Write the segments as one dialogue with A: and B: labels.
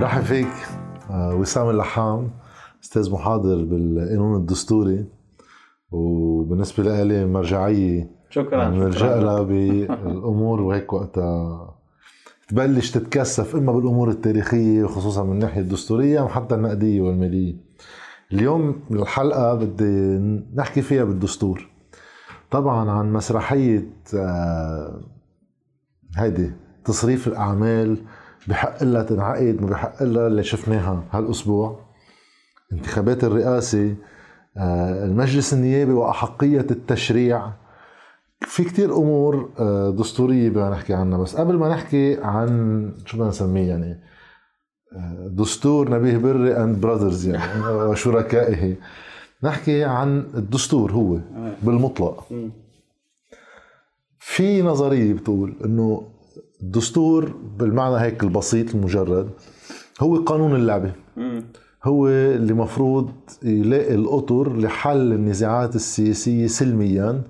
A: رحب فيك آه، وسام اللحام أستاذ محاضر بالقانون الدستوري وبالنسبة لي مرجعية.
B: شكرا
A: بنلجا لها بالأمور وهيك وقتها تبلش تتكثف إما بالأمور التاريخية خصوصا من الناحية الدستورية وحتى النقدية والمالية. اليوم الحلقة بدي نحكي فيها بالدستور. طبعا عن مسرحية آه، هيدي. تصريف الأعمال بحق لها تنعقد ما بحق لها اللي شفناها هالأسبوع. انتخابات الرئاسة آه، المجلس النيابي وأحقية التشريع. في كتير أمور آه، دستورية بدنا نحكي عنها. بس قبل ما نحكي عن شو بدنا نسميه يعني آه، دستور نبيه بري and brothers يعني وشركائه. نحكي عن الدستور هو بالمطلق. في نظرية بتقول إنه الدستور بالمعنى هيك البسيط المجرد هو قانون اللعبة. هو اللي مفروض يلاقي الأطر لحل النزاعات السياسية سلميا.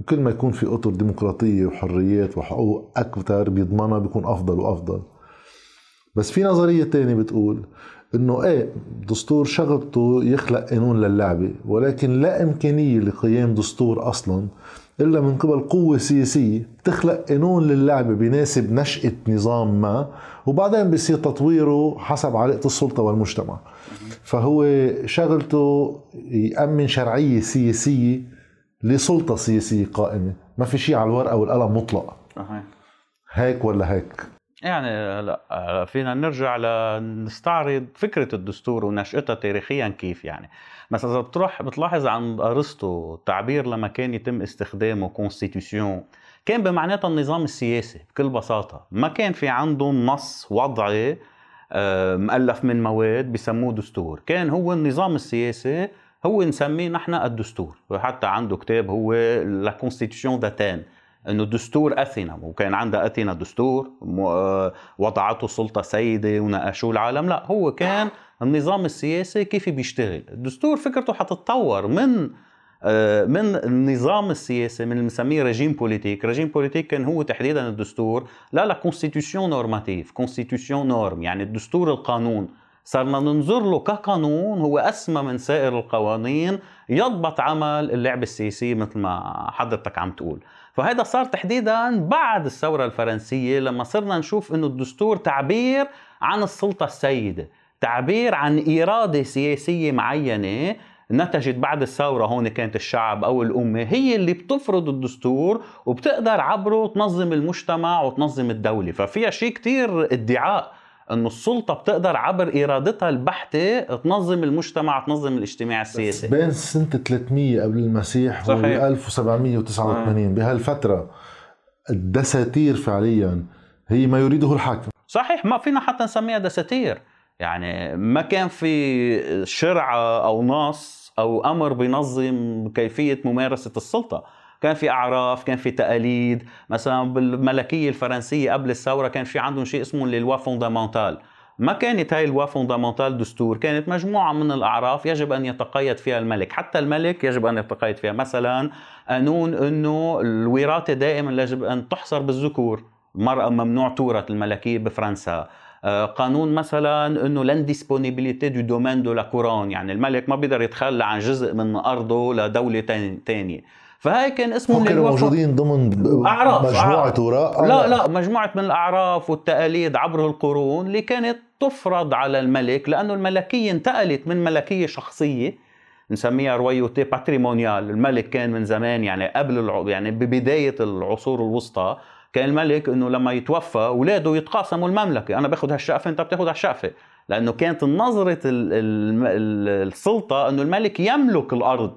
A: وكل ما يكون في أطر ديمقراطية وحريات وحقوق أكثر بيضمنها بيكون أفضل وأفضل. بس في نظرية تانية بتقول إنه إيه دستور شغلته يخلق قانون للعبة ولكن لا إمكانية لقيام دستور أصلا. إلا من قبل قوة سياسية بتخلق قانون للعبه بيناسب نشأة نظام ما وبعدين بيصير تطويره حسب علاقة السلطة والمجتمع. فهو شغلته يأمن شرعية سياسية لسلطة سياسية قائمة. ما في شيء على الورقة والقلم مطلق. هيك ولا هيك؟
B: يعني لا فينا نرجع لنستعرض فكرة الدستور ونشأتها تاريخيا كيف يعني. مثلا إذا بتروح بتلاحظ عند أرسطو تعبير لما كان يتم استخدامه constitution كان بمعناتها النظام السياسي بكل بساطة. ما كان في عندهم نص وضعي آه، مؤلف من مواد بسموه دستور. كان هو النظام السياسي هو نسميه نحن الدستور. وحتى عنده كتاب هو La Constitution d'Athènes إنه دستور أثينا. وكان عندها أثينا دستور آه، وضعته سلطة سيدة وناقشوه العالم. لا هو كان النظام السياسي كيف بيشتغل؟ الدستور فكرته حتتطور من آه، من النظام السياسي من بنسميه régime politique. régime politique كان هو تحديدا الدستور لا la constitution normative constitution norme يعني الدستور القانون. صرنا ننظر له كقانون هو أسمى من سائر القوانين يضبط عمل اللعبة السياسية مثل ما حضرتك عم تقول. فهذا صار تحديدا بعد الثورة الفرنسية لما صرنا نشوف إنه الدستور تعبير عن السلطة السيدة. تعبير عن إرادة سياسية معينة. نتجت بعد الثورة هون كانت الشعب أو الأمة هي اللي بتفرض الدستور وبتقدر عبره تنظم المجتمع وتنظم الدولة. ففيها شيء كتير ادعاء إنه السلطة بتقدر عبر إرادتها البحتة تنظم المجتمع تنظم الاجتماع السياسي.
A: بين سنة 300 قبل المسيح و 1789 بهالفترة الدساتير فعليا هي ما يريده الحاكم.
B: صحيح ما فينا حتى نسميها دساتير. يعني ما كان في شرعه أو نص أو أمر بينظم كيفية ممارسة السلطة. كان في أعراف كان في تقاليد. مثلا بالملكية الفرنسية قبل الثورة كان في عندهم شيء اسمه للوا فوندامنتال. ما كانت هاي les lois fondamentales دستور كانت مجموعة من الأعراف يجب أن يتقيد فيها الملك. حتى الملك يجب أن يتقيد فيها. مثلا قانون أنه الوراثة دائما يجب أن تحصر بالذكور. المرأة ممنوع تورث الملكية بفرنسا. قانون مثلا إنه l'indisponibilité du domaine de la couronne يعني الملك ما بيقدر يتخلى عن جزء من أرضه لدولة ثانية فهي كان اسمه
A: كانوا موجودين ضمن
B: أعراف
A: مجموعة وراء.
B: لا لا مجموعة من الأعراف والتقاليد عبر القرون اللي كانت تفرض على الملك لأنه الملكية انتقلت من ملكية شخصية نسميها royauté patrimoniale الملك كان من زمان يعني قبل الع... يعني ببداية العصور الوسطى. كان الملك إنه لما يتوفى اولاده يتقاسموا المملكة. أنا باخذ هالشقفة أنت بتاخذ هالشقفة. لأنه كانت نظرة السلطة إنه الملك يملك الأرض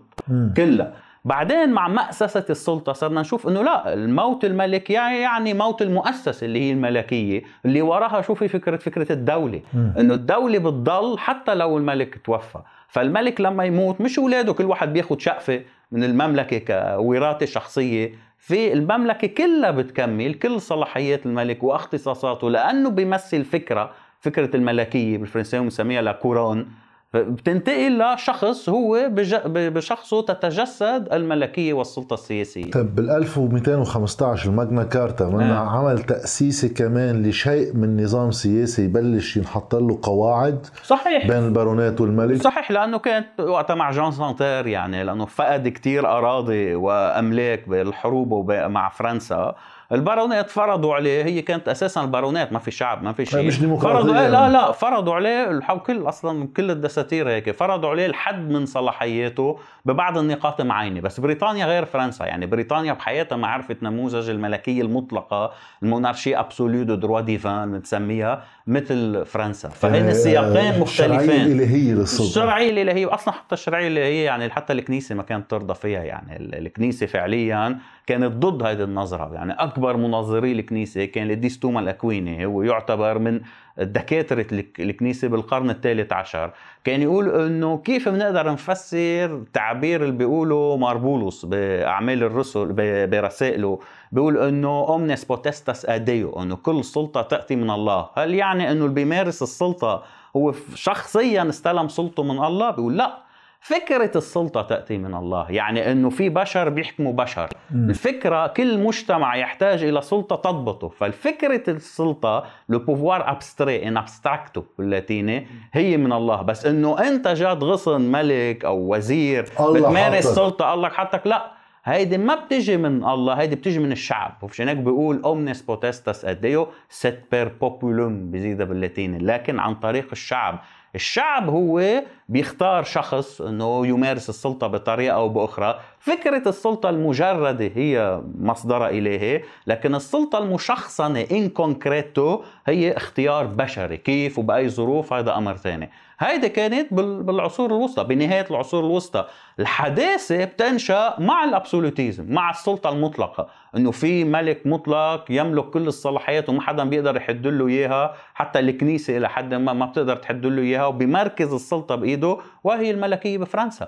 B: كلها. بعدين مع مأسسة السلطة صرنا نشوف إنه لا الموت الملك يعني موت المؤسسة اللي هي الملكية. اللي وراها شو في فكرة؟ فكرة الدولة. إنه الدولة بتضل حتى لو الملك توفى. فالملك لما يموت مش اولاده كل واحد بياخد شقفة من المملكة كوراثة شخصية في المملكة كلها بتكمل كل صلاحيات الملك واختصاصاته لأنه بيمثل فكرة فكرة الملكية بالفرنسية بنسميها لا كورون بتنتقل لشخص هو بشخصه تتجسد الملكية والسلطة السياسية.
A: طيب بال 1215 الماجنا كارتا من آه. عمل تاسيسي كمان لشيء من نظام سياسي يبلش ينحط له قواعد
B: صحيح.
A: بين البارونات والملك.
B: صحيح لأنه كانت وقتها مع Jean sans Terre يعني لأنه فقد كتير أراضي وأملاك بالحروب مع فرنسا. البارونات فرضوا عليه هي كانت أساسا البارونات ما في شعب ما في شيء.
A: مش ديمقراطية. فرضوا
B: لا يعني. لا فرضوا عليه كل أصلا كل الدساتير هيك. فرضوا عليه الحد من صلاحياته ببعض النقاط معينة. بس بريطانيا غير فرنسا. يعني بريطانيا بحياتها ما عرفت نموذج الملكية المطلقة ال monarchie absolue de droit divin بنسميها. مثل فرنسا. فهن السياقين آه، مختلفين. الشرعيه
A: الالهيه للسلطه
B: الشرعيه الالهيه أصلا حتى الشرعيه الالهيه يعني حتى الكنيسه ما كانت ترضى فيها يعني الكنيسه فعليا كانت ضد هذه النظرة. يعني أكبر منظري الكنيسه كان القديس توما الأكويني هو يعتبر من دكاترة الكنيسة بالقرن الثالث عشر. كان يقول إنه كيف بنقدر نفسر تعبير اللي بيقوله مار بولس بأعمال الرسل برسائله. بيقول إنه omnis potestas a Deo إنه كل سلطة تأتي من الله. هل يعني إنه اللي بيمارس السلطة هو شخصيا استلم سلطة من الله؟ بيقول لا. فكرة السلطة تأتي من الله يعني أنه في بشر بيحكموا بشر. م. الفكرة كل مجتمع يحتاج إلى سلطة تضبطه. فالفكرة السلطة le pouvoir abstrait in abstracto باللاتيني هي من الله. بس أنه أنت جاد غصن ملك أو وزير بتمارس سلطة الله حطك لا. هيدي ما بتجي من الله هيدي بتجي من الشعب. ومشان هيك بيقول omnis potestas a Deo sed per populum بزيدها باللاتيني. لكن عن طريق الشعب. الشعب هو بيختار شخص إنه يمارس السلطة بطريقة أو بأخرى. فكرة السلطة المجردة هي مصدرها الهي لكن السلطة المشخصنة in concreto هي اختيار بشري. كيف؟ وبأي ظروف؟ هذا أمر ثاني. هيدي كانت بالعصور الوسطى بنهاية العصور الوسطى. الحداثة بتنشأ مع ال absolutisme مع السلطة المطلقة إنه في ملك مطلق يملك كل الصلاحيات وما حدا بيقدر يحد له إياها حتى الكنيسة إلى حد ما ما بتقدر تحد له إياها وبمركز السلطة بإيده وهي الملكية بفرنسا.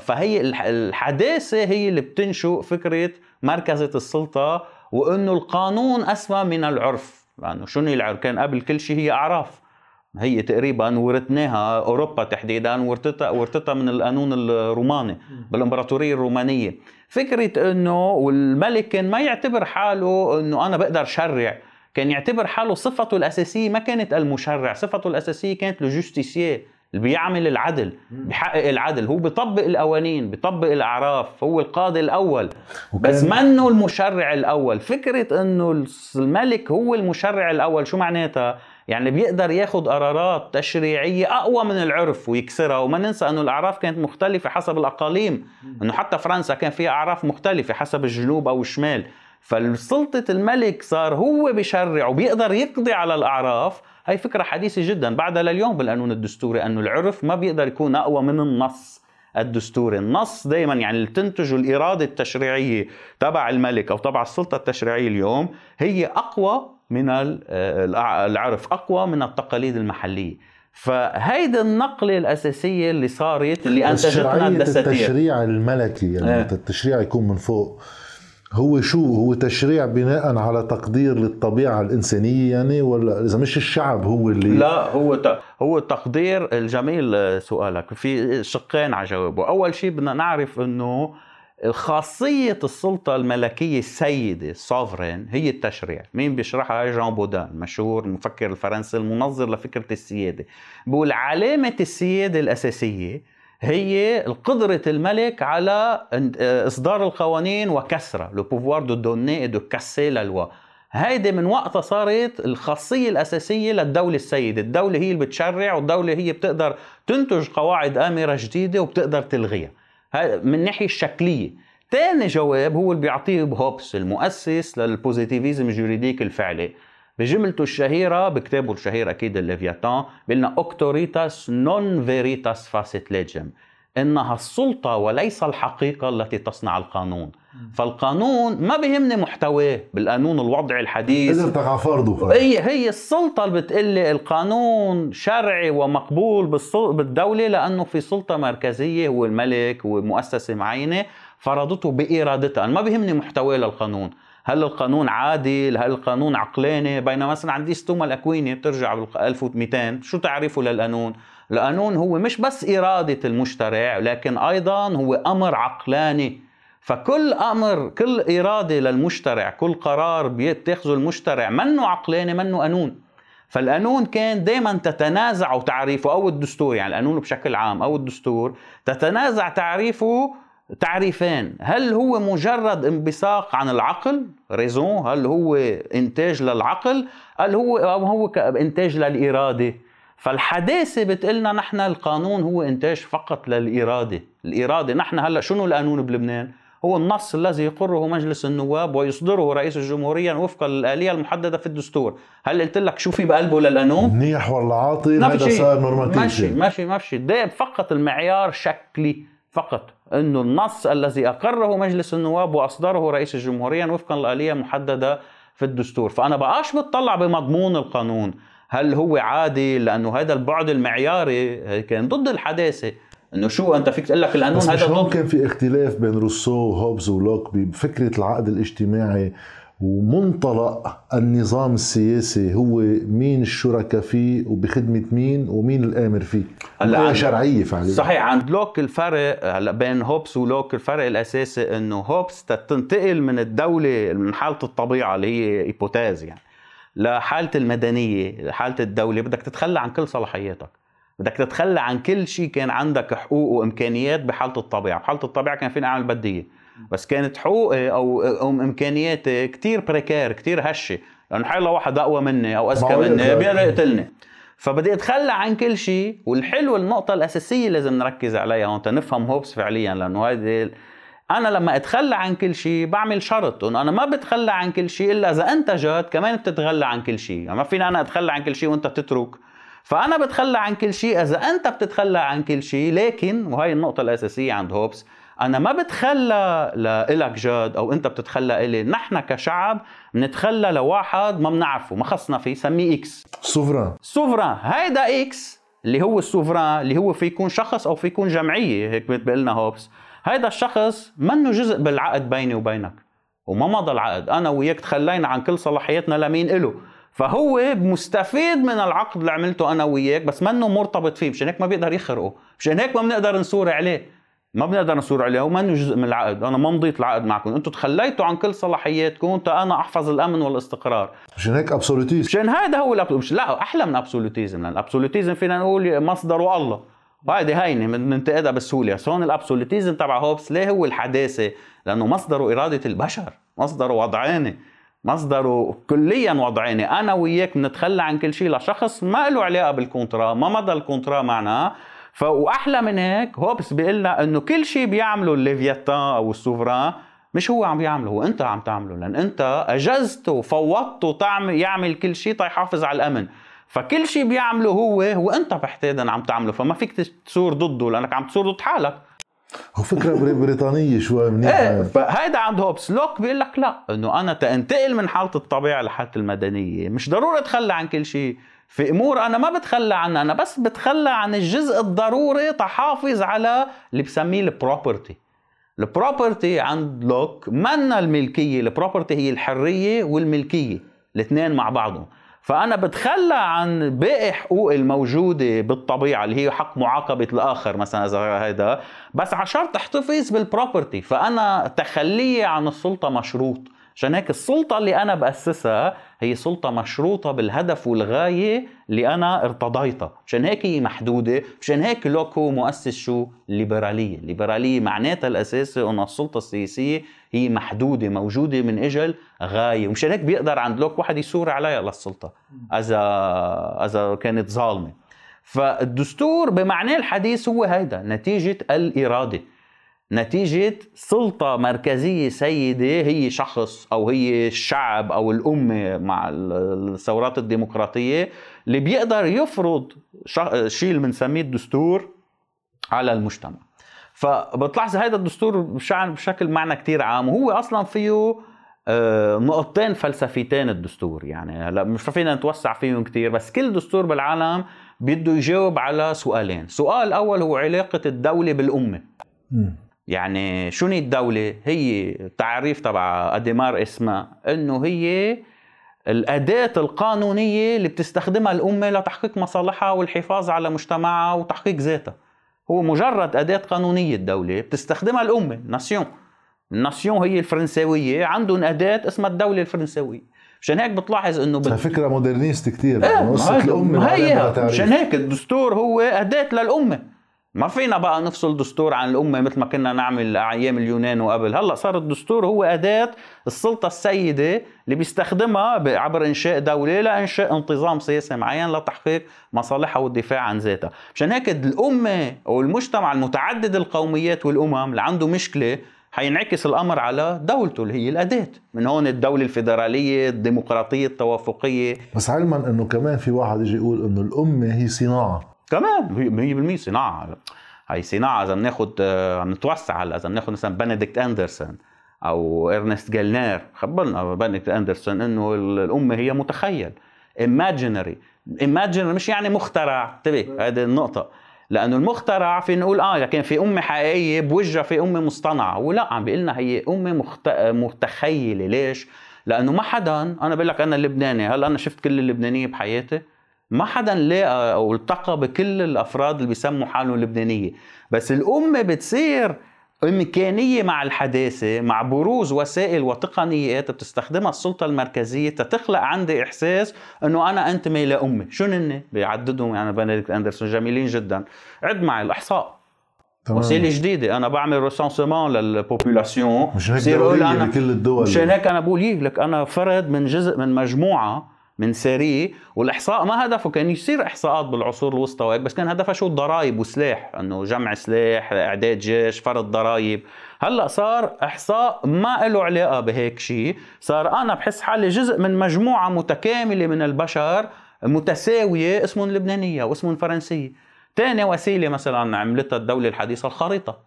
B: فهي الحداثة هي اللي بتنشئ فكرة مركزة السلطة وإنه القانون أسمى من العرف. لأنه يعني شنو العرف؟ كان قبل كل شيء هي أعراف. هي تقريبا ورثناها أوروبا تحديدا ورثتها ورثتها من القانون الروماني بالإمبراطورية الرومانية. فكرة إنه والملك كان ما يعتبر حاله إنه أنا بقدر شرع كان يعتبر حاله صفته الأساسية ما كانت المشرع صفته الأساسية كانت الجوستيسيه اللي بيعمل العدل بيحقق العدل. هو بيطبق القوانين بيطبق الأعراف هو القاضي الأول. بس منه المشرع الأول. فكرة إنه الملك هو المشرع الأول شو معناتها؟ يعني بيقدر ياخذ قرارات تشريعية أقوى من العرف ويكسرها. وما ننسى أنه الأعراف كانت مختلفة حسب الأقاليم. أنه حتى فرنسا كان فيها أعراف مختلفة حسب الجنوب أو الشمال. فسلطة الملك صار هو بيشرع وبيقدر يقضي على الأعراف. هاي فكرة حديثة جدا. بعدها لليوم بالقانون الدستوري أنه العرف ما بيقدر يكون أقوى من النص الدستوري. النص دائما يعني اللي تنتج الإرادة التشريعية تبع الملك أو تبع السلطة التشريعية اليوم هي أقوى من العرف أقوى من التقاليد المحلية. فهيدي النقلة الأساسية اللي صارت اللي أنتجتنا الدساتير.
A: التشريع الملكي يعني آه. التشريع يكون من فوق. هو شو؟ هو تشريع بناء على تقدير للطبيعة الإنسانية يعني ولا إذا مش الشعب هو اللي
B: لا هو هو تقدير الجميل سؤالك. في شقين على جوابه. أول شيء بدنا نعرف أنه خاصية السلطة الملكية السيدة ال souveraine هي التشريع. مين بيشرحها؟ جان بودان مشهور المفكر الفرنسي المنظر لفكرة السيادة. بقول علامة السيادة الأساسية هي قدرة الملك على إصدار القوانين وكسرها le pouvoir de donner de casser la loi هيدي من وقتها صارت الخاصية الأساسية للدولة السيدة. الدولة هي اللي بتشرع والدولة هي بتقدر تنتج قواعد آمرة جديدة وبتقدر تلغيها. من الناحية الشكلية. ثاني جواب هو اللي بيعطيه هوبس المؤسس لل positivisme ال juridique الفعلي. بجملته الشهيرة بكتابه الشهير أكيد الليفياتان بيقولنا auctoritas non veritas facit legem إنها السلطة وليس الحقيقة التي تصنع القانون. فالقانون ما بيهمني محتواه بالقانون الوضعي الحديث.
A: قدر تقع فرضه
B: هي هي السلطة اللي بتقلي القانون شرعي ومقبول بالدولة لأنه في سلطة مركزية هو الملك ومؤسسة معينة فرضته بإرادتها. ما بيهمني محتواه للقانون. هل القانون عادل؟ هل القانون عقلاني؟ بينما مثلا عندي ستوما الأكويني بترجع بال 1200 شو تعريفه للقانون؟ القانون هو مش بس إرادة المشترع لكن أيضا هو أمر عقلاني. فكل أمر كل إرادة للمشترع كل قرار بيتخذه المشترع منه عقلاني منه قانون فالقانون كان دائما تتنازع تعريفه أو الدستور يعني القانون بشكل عام أو الدستور تتنازع تعريفه تعريفين. هل هو مجرد انبثاق عن العقل؟ ريزون. هل هو إنتاج للعقل؟ هل هو أو هو انتاج للإرادة؟ فالحداثه بتقلنا نحن القانون هو إنتاج فقط للإرادة. الإرادة نحن هلأ شنو القانون بلبنان؟ هو النص الذي يقره مجلس النواب ويصدره رئيس الجمهورية وفقا للآلية المحددة في الدستور. هل قلت لك شو في بقلبه للقانون؟
A: منيح ولا عاطل؟ هذا صار normatif
B: ماشي ماشي ماشي. ده فقط المعيار شكلي فقط. إنه النص الذي أقره مجلس النواب وأصدره رئيس الجمهورية وفقا للاليه المحددة في الدستور. فأنا بقاش بتطلع بمضمون القانون. هل هو عادي؟ لأنه هذا البعد المعياري كان ضد الحداثة. إنه شو أنت فيك تقول لك القانون؟ هذا
A: مش كان في اختلاف بين روسو وهوبز ولوك بفكرة العقد الاجتماعي ومنطلق النظام السياسي هو مين الشركاء فيه وبخدمة مين ومين الآمر فيه؟ هلا شرعية فعليا.
B: صحيح عند لوك الفرق هلا بين هوبس ولوك الفرق الأساسي إنه هوبس تنتقل من الدولة من حالة الطبيعة اللي هي hypothèse يعني. لحالة المدنية حالة الدولة بدك تتخلى عن كل صلاحياتك. بدك تتخلى عن كل شيء كان عندك حقوق وإمكانيات بحالة الطبيعة. بحالة الطبيعة كان فينا أعمل بديه بس كانت حقوقي أو أو امكانياتي كثير بريكير كثير هشة. لأنه حيلا واحد أقوى مني أو أذكى مني بيقدر يقتلني. فبدي أتخلى عن كل شيء والحلو النقطة الأساسية لازم نركز عليها هون تنفهم هوبس فعليا لأنه هذه أنا لما أتخلى عن كل شيء بعمل شرط إنه أنا ما بتخلى عن كل شيء إلا إذا أنت جد كمان بتتخلى عن كل شيء يعني ما فيني أنا أتخلى عن كل شيء وأنت بتترك. فأنا بتخلى عن كل شيء إذا أنت بتتخلى عن كل شيء لكن وهي النقطة الأساسية عند هوبس أنا ما بتخلى لإلك جد أو أنت بتتخلى إلي نحن كشعب بنتخلى لواحد ما بنعرفه ما خصنا فيه سميه X.
A: souverain.
B: souverain. هيدا X اللي هو ال souverain اللي هو في يكون شخص أو في يكون جمعية هيك بيقول لنا هوبس. هيدا الشخص منه جزء بالعقد بيني وبينك وما مضى العقد أنا وياك تخلينا عن كل صلاحياتنا لمين إله. فهو مستفيد من العقد اللي عملته أنا وياك بس منه مرتبط فيه مشان هيك ما بيقدر يخرقه مشان هيك ما بنقدر نثور عليه. ما بنقدر نثور عليه ومنه جزء من العقد أنا ما مضيت العقد معكم. أنتم تخليتوا عن كل صلاحياتكم تا أنا أحفظ الأمن والاستقرار.
A: مشان هيك absolutisme
B: مشان هذا هو ال absolutisme لا أحلى من absolutisme لأن ال absolutisme فينا نقول مصدره الله. وهيدي هينه بننتقدها بسهوله بس هون ال absolutisme تبع هوبس ليه هو الحداثة؟ لأنه مصدره إرادة البشر مصدره وضعاني مصدره كليا وضعيني أنا وياك بنتخلى عن كل شيء لشخص ما له علاقة بال contrat ما مضى ال contrat معنا. وأحلى من هيك هوبس بيقول لنا إنه كل شيء بيعمله ال Léviathan أو ال souverain مش هو عم بيعمله هو أنت عم تعمله. لأن أنت اجزته وفوضته تعمل يعمل كل شيء تيحافظ على الأمن. فكل شيء بيعمله هو هو انت بحتادا عم تعمله فما فيك تثور ضده لأنك عم تثور ضد حالك.
A: هو فكرة بريطانية شوي منيحة.
B: إيه فهيدا عند هوبس. لوك بيقول لك لا إنه أنا تنتقل من حالة الطبيعة لحالة المدنية. مش ضروري أتخلى عن كل شيء في أمور أنا ما بتخلى عنها أنا بس بتخلى عن الجزء الضروري تحافظ على اللي بسميه ال property ال property عند لوك منا الملكية ال property هي الحرية والملكية الاثنين مع بعضهم. فأنا بتخلى عن باقي حقوق الموجودة بالطبيعة اللي هي حق معاقبة الآخر مثلا إذا هذا بس عشان تحتفظ بال property فأنا تخليي عن السلطة مشروط. عشان هيك السلطة اللي أنا بأسسها هي سلطة مشروطة بالهدف والغاية اللي أنا ارتضيتها. عشان هيك هي محدودة. عشان هيك لوك هو مؤسس شو؟ الليبرالية الليبرالية معناتها الأساسي أن السلطة السياسية هي محدودة موجودة من أجل غاية. ومشان هيك بيقدر عند لوك واحد يثور عليها للسلطة إذا إذا كانت ظالمة. فالدستور بمعناه الحديث هو هيدا نتيجة الإرادة. نتيجة سلطة مركزية سيدة هي شخص أو هي الشعب أو الأمة مع الثورات الديمقراطية اللي بيقدر يفرض شيء اللي بنسميه الدستور على المجتمع. فبتلاحظ هذا الدستور بشكل معنى كتير عام وهو أصلا فيه آه، نقطتين فلسفيتين الدستور يعني هلا مش فينا نتوسع فيهم كتير بس كل دستور بالعالم بده يجاوب على سؤالين. سؤال الأول هو علاقة الدولة بالأمة. يعني شنو الدولة؟ هي تعريف تبع أديمار اسمها إنه هي الأداة القانونية اللي بتستخدمها الأمة لتحقيق مصالحها والحفاظ على مجتمعها وتحقيق ذاتها. هو مجرد أداة قانونية الدولة بتستخدمها الأمة ناسيون الناسيون هي الفرنساوية عندهم أداة اسمها الدولة الفرنساوية. مشان هيك بتلاحظ إنه
A: بت... فكرة مودرنيست كثير
B: إيه قصة الأمة هي مشان هيك الدستور هو أداة للأمة. ما فينا بقى نفصل دستور عن الأمة مثل ما كنا نعمل أيام اليونان وقبل. هلأ صار الدستور هو أداة السلطة السيدة اللي بيستخدمها عبر إنشاء دولة لإنشاء انتظام سياسي معين لتحقيق مصالحها والدفاع عن ذاتها. مشان هيك الأمة أو المجتمع المتعدد القوميات والأمم اللي عنده مشكلة حينعكس الأمر على دولته اللي هي الأداة. من هون الدولة الفيدرالية الديمقراطية التوافقية.
A: بس علما إنه كمان في واحد يجي يقول إنه الأمة هي صناعة.
B: كمان 100% صناعة. هي صناعة إذا بناخذ آه، نتوسع هلا. إذا بناخذ مثلا بنديكت أندرسون أو إرنست جالنير خبرنا بنديكت أندرسون إنه الأمة هي متخيل. Imaginary. Imaginary مش يعني مخترع. انتبه هذه النقطة. لأنه المخترع في نقول آه لكن في أمة حقيقية بوجهها في أمة مصطنعة. ولا عم بيقول لنا هي أمة مخت... متخيلة. ليش؟ لأنه ما حدا أنا بقول لك أنا لبناني. هلا أنا شفت كل اللبنانية بحياتي. ما حدا لاقى أو التقى بكل الأفراد اللي بيسموا حالهم لبنانية. بس الأمة بتصير إمكانية مع الحداثة مع بروز وسائل وتقنيات بتستخدمها السلطة المركزية تتخلق عندي إحساس أنه أنا أنتمي لأمة شو هن بيعددهم يعني بنديكت أندرسون. جميلين جدا. عد معي الإحصاء. تمام. وسيلة جديدة. أنا بعمل recensement لل population
A: مش هيك بكل الدول.
B: مشان هيك أنا بقول. لك أنا فرد من جزء من مجموعة من ساريه والإحصاء ما هدفه كان يصير إحصاءات بالعصور الوسطى وهيك بس كان هدفها شو؟ الضرائب وسلاح إنه جمع سلاح إعداد جيش فرض ضرائب. هلأ صار إحصاء ما له علاقة بهيك شيء صار أنا بحس حالي جزء من مجموعة متكاملة من البشر متساوية اسمهم لبنانية واسمهم فرنسية. ثاني وسيلة مثلا عملتها الدولة الحديثة الخريطة.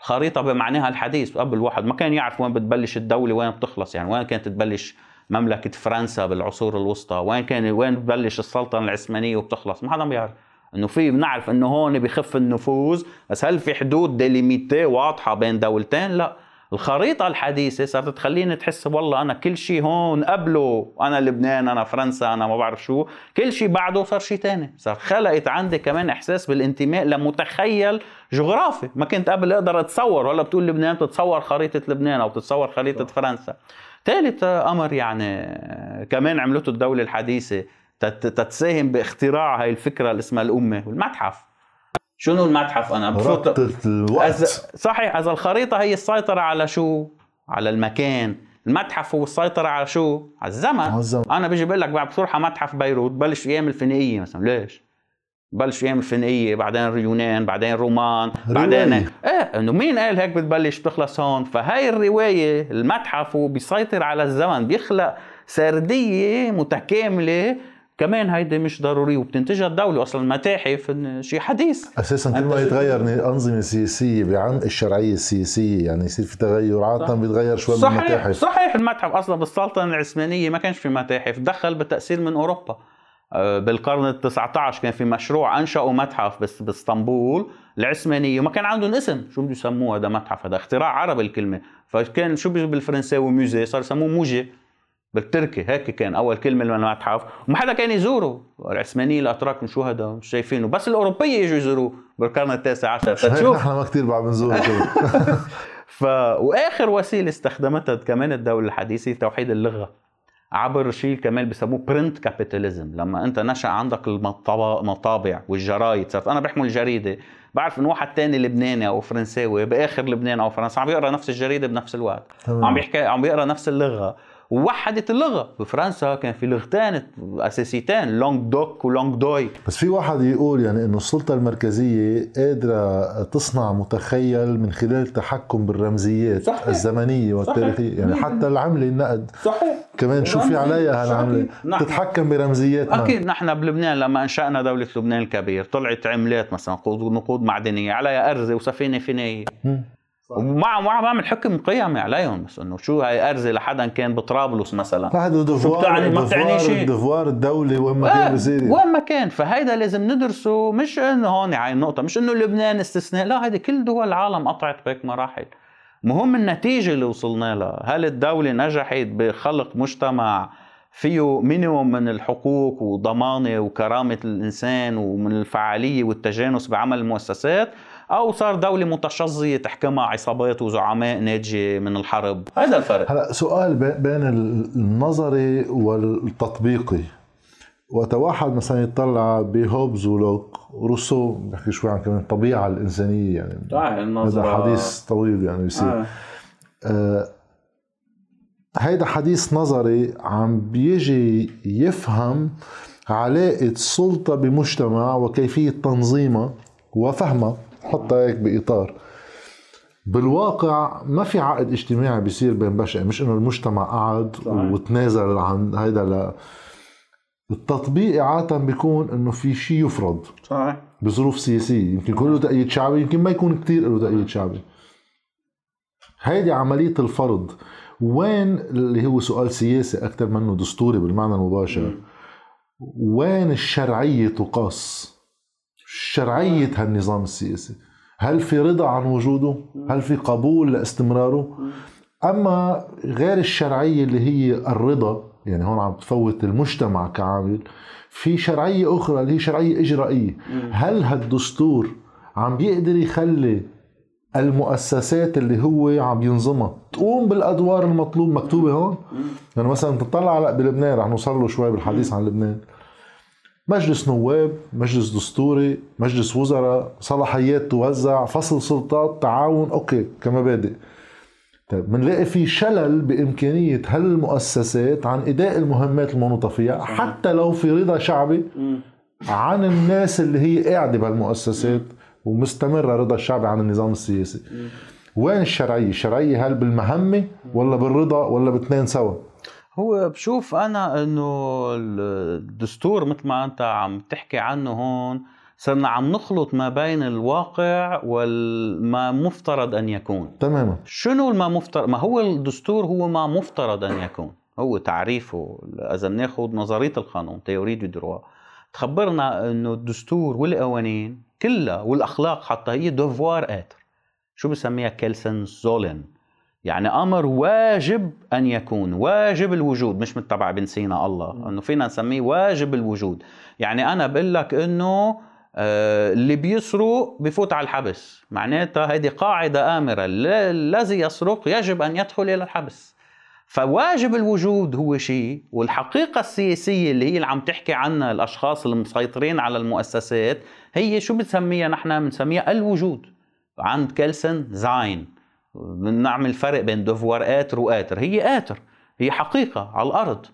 B: الخريطة بمعناها الحديث قبل واحد ما كان يعرف وين بتبلش الدولة وين بتخلص يعني وين كانت تبلش مملكة فرنسا بالعصور الوسطى. وين كان وين ببلش السلطنه العثمانية وبتخلص؟ ما حدا بيعرف. إنه في بنعرف إنه هون بخف النفوذ. بس هل في حدود délimitées واضحة بين دولتين؟ لا. الخريطة الحديثة صارت تخليني تحس والله أنا كل شيء هون قبله. أنا لبنان أنا فرنسا أنا ما بعرف شو. كل شيء بعده صار شيء ثاني صار خلقت عندي كمان إحساس بالانتماء لمتخيل جغرافي. ما كنت قبل أقدر أتصور. ولا بتقول لبنان بتتصور خريطة لبنان أو بتتصور خريطة فرنسا. ثالث أمر يعني كمان عملته الدولة الحديثة تتساهم باختراع هاي الفكرة اللي اسمها الأمة والمتحف شنو المتحف أنا
A: بفوت الوقت
B: صحيح إذا الخريطة هي السيطرة على شو على المكان المتحف هو السيطرة على شو؟ على الزمن, على الزمن. أنا بيجي بقول لك بعد بتروح على متحف بيروت بلش أيام الفينيقية مثلا ليش؟ بلش أيام الفينيقيه بعدين اليونان بعدين رومان بعدين إيه إنه مين قال هيك بتبلش بتخلص هون؟ فهاي الرواية المتحف هو بيسيطر على الزمن بيخلق سردية متكاملة. كمان هيدي مش ضروري وبتنتجها الدولة أصلا المتاحف شيء حديث.
A: أساسا كل ما يتغير أنظمة سياسية بعمق الشرعية السياسية يعني يصير في تغير عادة بيتغير شوي
B: صحيح
A: بالمتاحف
B: صحيح المتحف أصلا بالسلطنة العثمانية ما كانش في متاحف دخل بالتأثير من أوروبا. بالقرن ال 19 كان في مشروع أنشأوا متحف بس باسطنبول العثمانيه وما كان عندهم اسم. شو بده يسموه هذا متحف هذا؟ اختراع عربي الكلمة. فكان شو بالفرنساوي؟ ميوزي. صار يسموه موجي بالتركي. هيك كان أول كلمة للمتحف. وما حدا كان يزوره. العثمانيين الأتراك شو هذا؟ مش شايفينه. بس الأوروبية يجوا يزوروه بالقرن التاسع عشر
A: فتشوف نحن ما كثير بعد بنزوره
B: ف وآخر وسيلة استخدمتها كمان الدولة الحديثة توحيد اللغة. عبر شيء كمان بسموه print capitalism لما انت نشأ عندك المطابع والجرايد صرت أنا بحمل جريدة. بعرف ان واحد تاني لبناني أو فرنساوي بآخر لبنان أو فرنسا عم يقرا نفس الجريدة بنفس الوقت. عم بيحكي عم بيقرأ نفس اللغة. ووحدت اللغة. بفرنسا كان في لغتين اساسيتين langue d'oc و langue d'oïl
A: بس في واحد يقول يعني إنه السلطة المركزية قادرة تصنع متخيل من خلال التحكم بالرمزيات صحيح. الزمنية والتاريخية. صحيح. يعني حتى العملة النقد. صحيح. كمان شو في عليها هالعملة؟ تتحكم برمزياتنا.
B: أكيد. نحن بلبنان لما أنشأنا دولة لبنان الكبير طلعت عملات مثلا نقود معدنية عليها أرزة وسفينة فينية. ومع مع بعمل حكم قيمي عليهم بس إنه شو هاي أرزة لحدا كان بطرابلس مثلا.
A: لا هذا دفوار بتعني ما بتعني شيء. دفوار الدولة وين ما كان بصير.
B: وين ما كان. فهيدا لازم ندرسه. مش إنه هون هاي النقطة. مش إنه لبنان استثناء. لا هيدي كل دول العالم قطعت بهيك مراحل. مهم النتيجة اللي وصلنا لها. هل الدولة نجحت بخلق مجتمع فيه مينيموم من الحقوق وضمانة وكرامة الإنسان ومن الفعالية والتجانس بعمل المؤسسات؟ أو صار دولة متشظية تحكمها عصابات وزعماء ناتجه من الحرب. هذا الفرق.
A: هلا سؤال بين النظري والتطبيقي. وقت واحد مثلا يطلع بهوبز ولوك روسو بحكي شوي عن كمان الطبيعة الإنسانية يعني هذا حديث طويل يعني بيصير. آه. آه هيدا حديث نظري عم بيجي يفهم علاقة السلطة بمجتمع وكيفية تنظيمها وفهمها. حطها هيك بإطار. بالواقع ما في عقد اجتماعي بيصير بين بشر مش إنه المجتمع قعد وتنازل عن هيدا ل التطبيق عادة بيكون إنه في شيء يفرض. صحيح. بظروف سياسية. يمكن يكون له تأييد شعبي يمكن ما يكون كثير له تأييد شعبي. هيدي عملية الفرض. وين اللي هو سؤال سياسي أكثر منه دستوري بالمعنى المباشر؟ وين الشرعية تقاس؟ شرعية هالنظام السياسي. هل في رضا عن وجوده؟ هل في قبول لاستمراره؟ أما غير الشرعية اللي هي الرضا يعني هون عم تفوت المجتمع كعامل في شرعية أخرى اللي هي شرعية إجرائية. هل هالدستور عم بيقدر يخلي المؤسسات اللي هو عم ينظمها تقوم بالأدوار المطلوب مكتوبة هون؟ يعني مثلا تطلع على بلبنان رح نوصل له شوي بالحديث عن لبنان. مجلس نواب مجلس دستوري مجلس وزراء صلاحيات توزع فصل سلطات تعاون أوكي كمبادئ طيب بنلاقي في شلل بإمكانية هالمؤسسات عن إداء المهمات المنوطه فيها حتى لو في رضا شعبي عن الناس اللي هي قاعدة بهالمؤسسات ومستمرة رضا الشعبي عن النظام السياسي. وين الشرعية؟ الشرعية هل بالمهمة ولا بالرضا ولا باثنين سوا؟
B: هو بشوف أنا إنه الدستور مثل ما أنت عم تحكي عنه هون صرنا عم نخلط ما بين الواقع وما مفترض أن يكون.
A: تماما.
B: شنو ما مفترض ما هو الدستور هو ما مفترض أن يكون؟ هو تعريفه إذا بناخذ نظرية القانون théorie du droit تخبرنا إنه الدستور والقوانين كلها والأخلاق حتى هي devoir être. شو بسميها؟ كيلسن sollen يعني أمر واجب أن يكون واجب الوجود مش متبع بن سينا الله إنه فينا نسميه واجب الوجود. يعني أنا بقول لك إنه آه، اللي بيسرق بفوت على الحبس. معناتها هذه قاعدة آمرة الذي يسرق يجب أن يدخل إلى الحبس. فواجب الوجود هو شيء والحقيقة السياسية اللي هي اللي عم تحكي عنها الأشخاص المسيطرين على المؤسسات هي شو بنسميها نحن بنسميها الوجود. عند كيلسن sein. بنعمل فرق بين devoir être و être. هي être. هي حقيقة على الأرض.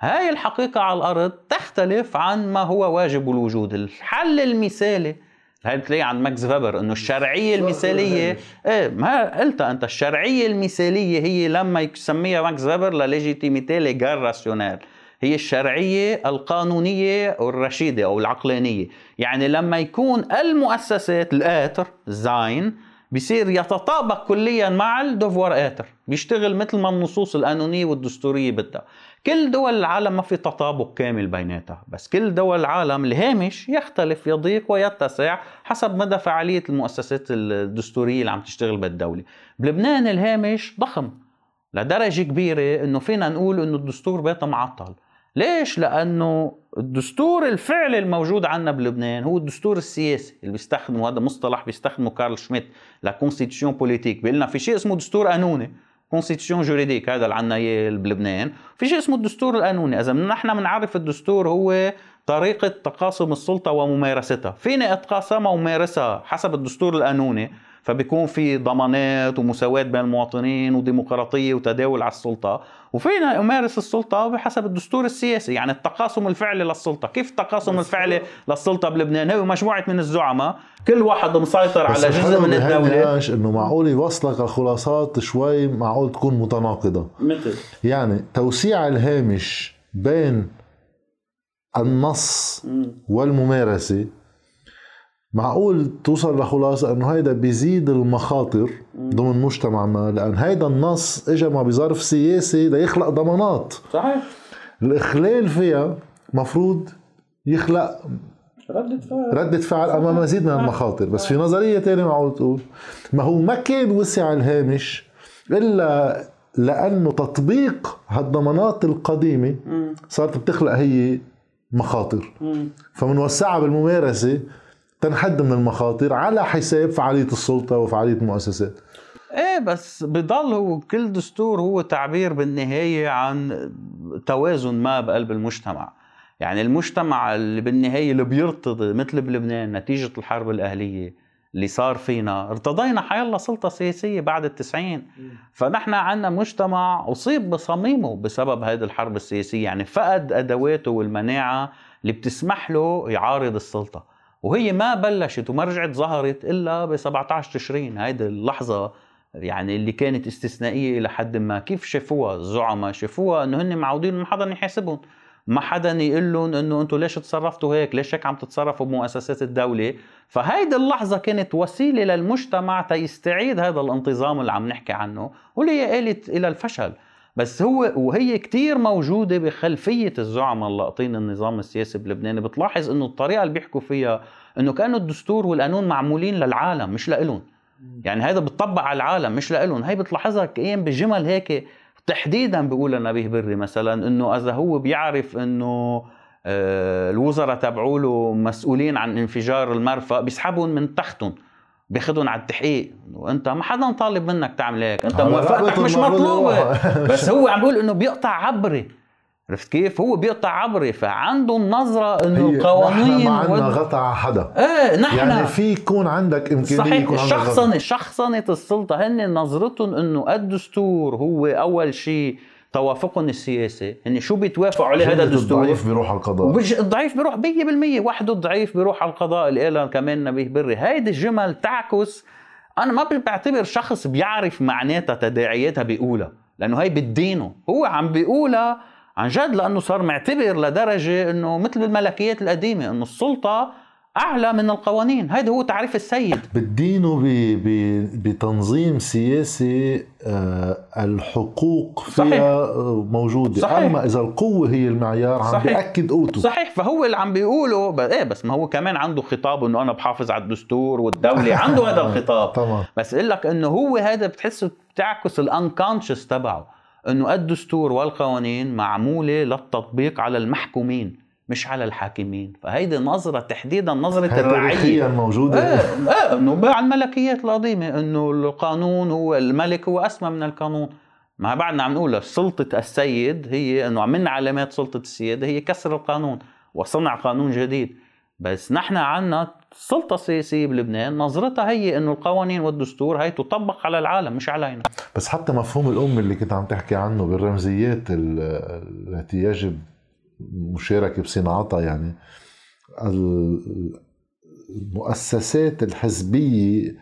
B: هاي الحقيقة على الأرض تختلف عن ما هو واجب الوجود. الحل المثالي هاي بتلاقي عند ماكس فيبر إنه الشرعية المثالية؟ إيه ما قلت أنت الشرعية المثالية هي لما يسميها ماكس فيبر la légitimité légale rationnelle هي الشرعية القانونية والرشيدة أو العقلانية. يعني لما يكون المؤسسات الآتر زاين بصير يتطابق كليا مع الدوفوار آتر. بيشتغل مثل ما النصوص القانونيه والدستورية بدها. كل دول العالم ما في تطابق كامل بيناتها بس كل دول العالم الهامش يختلف يضيق ويتسع حسب مدى فعالية المؤسسات الدستورية اللي عم تشتغل بالدولة. بلبنان الهامش ضخم لدرجة كبيرة إنه فينا نقول إنه الدستور بيته معطل. ليش؟ لأنه الدستور الفعلي الموجود عندنا بلبنان هو الدستور السياسي اللي بيستخدمه هذا مصطلح بيستخدمه كارل شميت la constitution politique بيقول لنا في شيء اسمه دستور قانوني constitution juridique هذا اللي عندنا إياه بلبنان في شيء اسمه الدستور القانوني إذا نحن بنعرف الدستور هو طريقة تقاسم السلطة وممارستها. فيني أتقاسمها ومارسها حسب الدستور القانوني فبيكون في ضمانات ومساواة بين المواطنين وديمقراطية وتداول على السلطة. وفينا أمارس السلطة بحسب الدستور السياسي يعني التقاسم الفعلي للسلطة. كيف التقاسم الفعلي للسلطة بلبنان؟ هو مجموعة من الزعماء كل واحد مسيطر على جزء من الدولة.
A: إنه معقول يوصلك الخلاصات شوي معقول تكون متناقضة.
B: مثل؟
A: يعني توسيع الهامش بين النص والممارسة معقول توصل لخلاصة إنه هيدا بيزيد المخاطر ضمن مجتمع ما؟ لأن هيدا النص اجى مع بظرف سياسي ليخلق ضمانات.
B: صحيح.
A: الإخلال فيها مفروض يخلق
B: ردة فعل.
A: ردة فعل امام مزيد من المخاطر. بس في نظرية تانية معقول تقول ما هو ما كان وسع الهامش إلا لأنه تطبيق هالضمانات القديمة صارت بتخلق هي مخاطر. فمنوسعها بالممارسة تنحد من المخاطر على حساب فعالية السلطة وفعالية المؤسسات.
B: إيه بس بضل هو كل دستور هو تعبير بالنهاية عن توازن ما بقلب المجتمع. يعني المجتمع اللي بالنهاية اللي بيرتضي مثل بلبنان نتيجة الحرب الأهلية اللي صار فينا ارتضينا حيلا سلطة سياسية بعد التسعين. فنحن عندنا مجتمع أصيب بصميمه بسبب هذه الحرب السياسية. يعني فقد أدواته والمناعة اللي بتسمح له يعارض السلطة. وهي ما بلشت وما رجعت ظهرت إلا ب 17 تشرين. هيدي اللحظة يعني اللي كانت استثنائية إلى حد ما. كيف شافوها الزعماء؟ شافوها أنه هن معودين ما حدا يحاسبهم ما حدا يقول لهم إنه أنتم ليش تصرفتوا هيك؟ ليش هيك عم تتصرفوا بمؤسسات الدولة؟ فهيدي اللحظة كانت وسيلة للمجتمع تيستعيد هذا الانتظام اللي عم نحكي عنه واللي هي قالت إلى الفشل. بس هو وهي كتير موجودة بخلفية الزعماء اللاقطين النظام السياسي بلبنان بتلاحظ إنه الطريقة اللي بيحكوا فيها إنه كانوا الدستور والقانون معمولين للعالم مش لإلهم. يعني هذا بتطبق على العالم مش لإلهم. هي بتلاحظها كأيام بجمل هيك تحديدا بيقول نبيه بري مثلا إنه إذا هو بيعرف إنه آه، الوزراء تبعوا له مسؤولين عن انفجار المرفأ بيسحبهم من تختهم بياخذهم على التحقيق. وانت ما حدا طالب منك تعمل هيك. انت موافقتك مش مطلوبة. بس هو عم بيقول إنه بيقطع عبري. عرفت كيف؟ هو بيقطع عبري. فعندهم نظرة إنه القوانين
A: نحن ما عندنا غطى على حدا.
B: إيه نحن.
A: يعني في يكون عندك إمكانية
B: صحيح.
A: يكون
B: شخصنة شخصنة السلطة هن نظرتهم إنه الدستور هو أول شيء توافقهم السياسي هن شو بيتوافقوا عليه هذا الدستور
A: الضعيف بيروح على القضاء؟
B: الضعيف بيروح 100% وحده الضعيف بيروح على القضاء. اللي قالها كمان نبيه بري. هيدي الجمل تعكس. أنا ما بعتبر شخص بيعرف معناتها تداعياتها بيقولها لأنه هي بدينه هو عم بيقولها عن جد لأنه صار معتبر لدرجة إنه مثل الملكيات القديمة إنه السلطة أعلى من القوانين. هذا هو تعريف السيد.
A: بدينه بتنظيم سياسي آه، الحقوق فيها صحيح. موجودة. صحيح. أما إذا القوة هي المعيار عم صحيح. بيأكد قوته.
B: صحيح. فهو اللي عم بيقوله إيه بس ما هو كمان عنده خطاب إنه أنا بحافظ على الدستور والدولة. عنده هذا الخطاب.
A: طبعا.
B: بس إقول لك إنه هو هذا بتحسه بتعكس الانكونشس تبعه. إنه الدستور والقوانين معمولة للتطبيق على المحكومين. مش على الحاكمين. فهيدي نظرة تحديدا نظرة الرعية
A: موجودة.
B: إيه إيه إنه على الملكيات القديمة إنه القانون هو الملك هو أسمى من القانون. ما بعدنا عم نقول سلطة السيد هي إنه من علامات سلطة السيادة هي كسر القانون وصنع قانون جديد. بس نحن عنا السلطة السياسية بلبنان نظرتها هي إنه القوانين والدستور هي تطبق على العالم مش علينا.
A: بس حتى مفهوم الأم اللي كنت عم تحكي عنه بالرمزيات التي يجب مشاركة بصناعتها يعني. المؤسسات الحزبية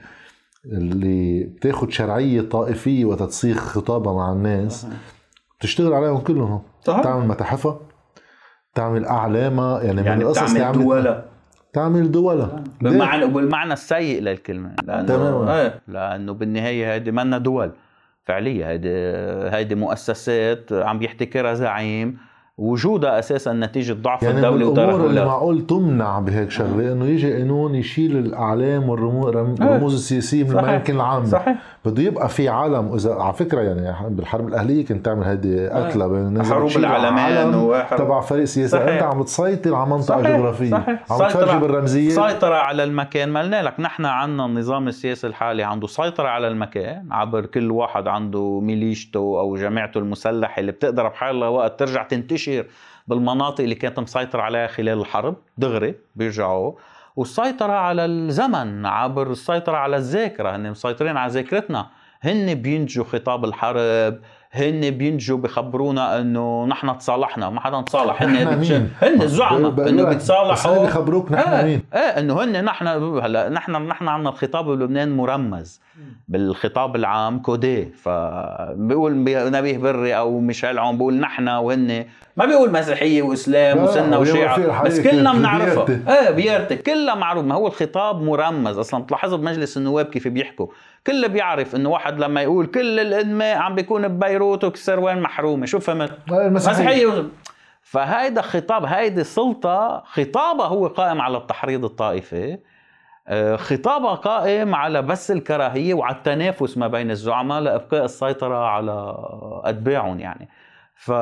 A: اللي بتاخد شرعية طائفية وتتصيغ خطابها مع الناس بتشتغل عليهم كلهم. تعمل متاحفها تعمل اعلامها يعني,
B: يعني من القصص تعمل دولة
A: تعمل دولة
B: بالمعنى بالمعنى السيء للكلمة. لأنه تماما. إيه. لأنه بالنهاية هذه منا دول فعليا هيدي هيدي مؤسسات عم يحتكرها زعيم. وجودها أساسا نتيجة ضعف
A: يعني
B: الدولة
A: وتركها اللي معقول تمنع بهيك شغلة إنه يجي قانون يشيل الأعلام والرموز إيه. السياسية من الأماكن العامة.
B: صحيح.
A: بده يبقى في عالم اذا على فكرة يعني بالحرب الأهلية كنت تعمل هيدي قتله بين
B: الناس. حروب العالمين
A: تبع فريق سياسي. أنت عم تسيطر على منطقة صحيح. جغرافية. صحيح. عم تفرجي بالرمزية.
B: سيطرة على المكان ما قلنا لك. نحن عندنا النظام السياسي الحالي عنده سيطرة على المكان عبر كل واحد عنده ميليشته أو جماعته المسلحة اللي بتقدر بحال وقت ترجع تنتشر. بالمناطق اللي كانت مسيطر عليها خلال الحرب دغري بيرجعوا والسيطرة على الزمن عبر السيطرة على الذاكرة هن مسيطرين على ذاكرتنا. هن بينتجوا خطاب الحرب هن بينجوا بخبرونا إنه نحن تصالحنا ما حدا تصالح هن هن الزعماء إنه بيتصالحوا.
A: بيخبروك نحن
B: آه
A: مين؟
B: إيه إنه هن نحن هلا نحن نحن عندنا الخطاب بلبنان مرمز. بالخطاب العام كودي. فبيقول نبيه بري أو ميشيل عون بيقول نحن وهن. ما بيقول مسيحية وإسلام وسنة وشيعة بس كلنا بنعرفها إيه بيرتي. كلها معروف. ما هو الخطاب مرمز. أصلا بتلاحظوا بمجلس النواب كيف بيحكوا. كل بيعرف إنه واحد لما يقول كل الادماء عم بيكون ببيروت وكسروان محرومة. شو فهمت؟ مسيحية فهيدا خطاب هيدي سلطه خطابها هو قائم على التحريض الطائفي. خطابها قائم على بس الكراهية وعلى التنافس ما بين الزعماء لإبقاء السيطرة على أتباعهم يعني ف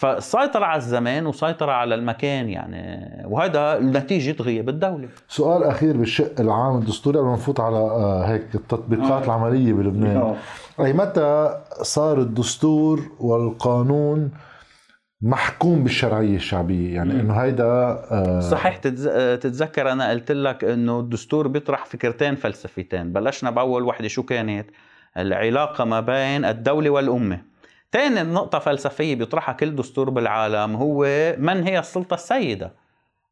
B: فسيطر على الزمان وسيطر على المكان يعني وهذا نتيجة غياب الدولة
A: سؤال أخير بالشق العام الدستوري قبل ما نفوت على آه، هيك التطبيقات آه. العملية بلبنان آه. أي متى صار الدستور والقانون محكوم بالشرعية الشعبية. يعني إنه هيدا
B: آه صحيح تتذكر أنا قلت لك إنه الدستور بيطرح فكرتين فلسفيتين بلشنا بأول وحدة شو كانت؟ العلاقة ما بين الدولة والأمة. ثاني نقطة فلسفية بيطرحها كل دستور بالعالم هو من هي السلطة السيدة؟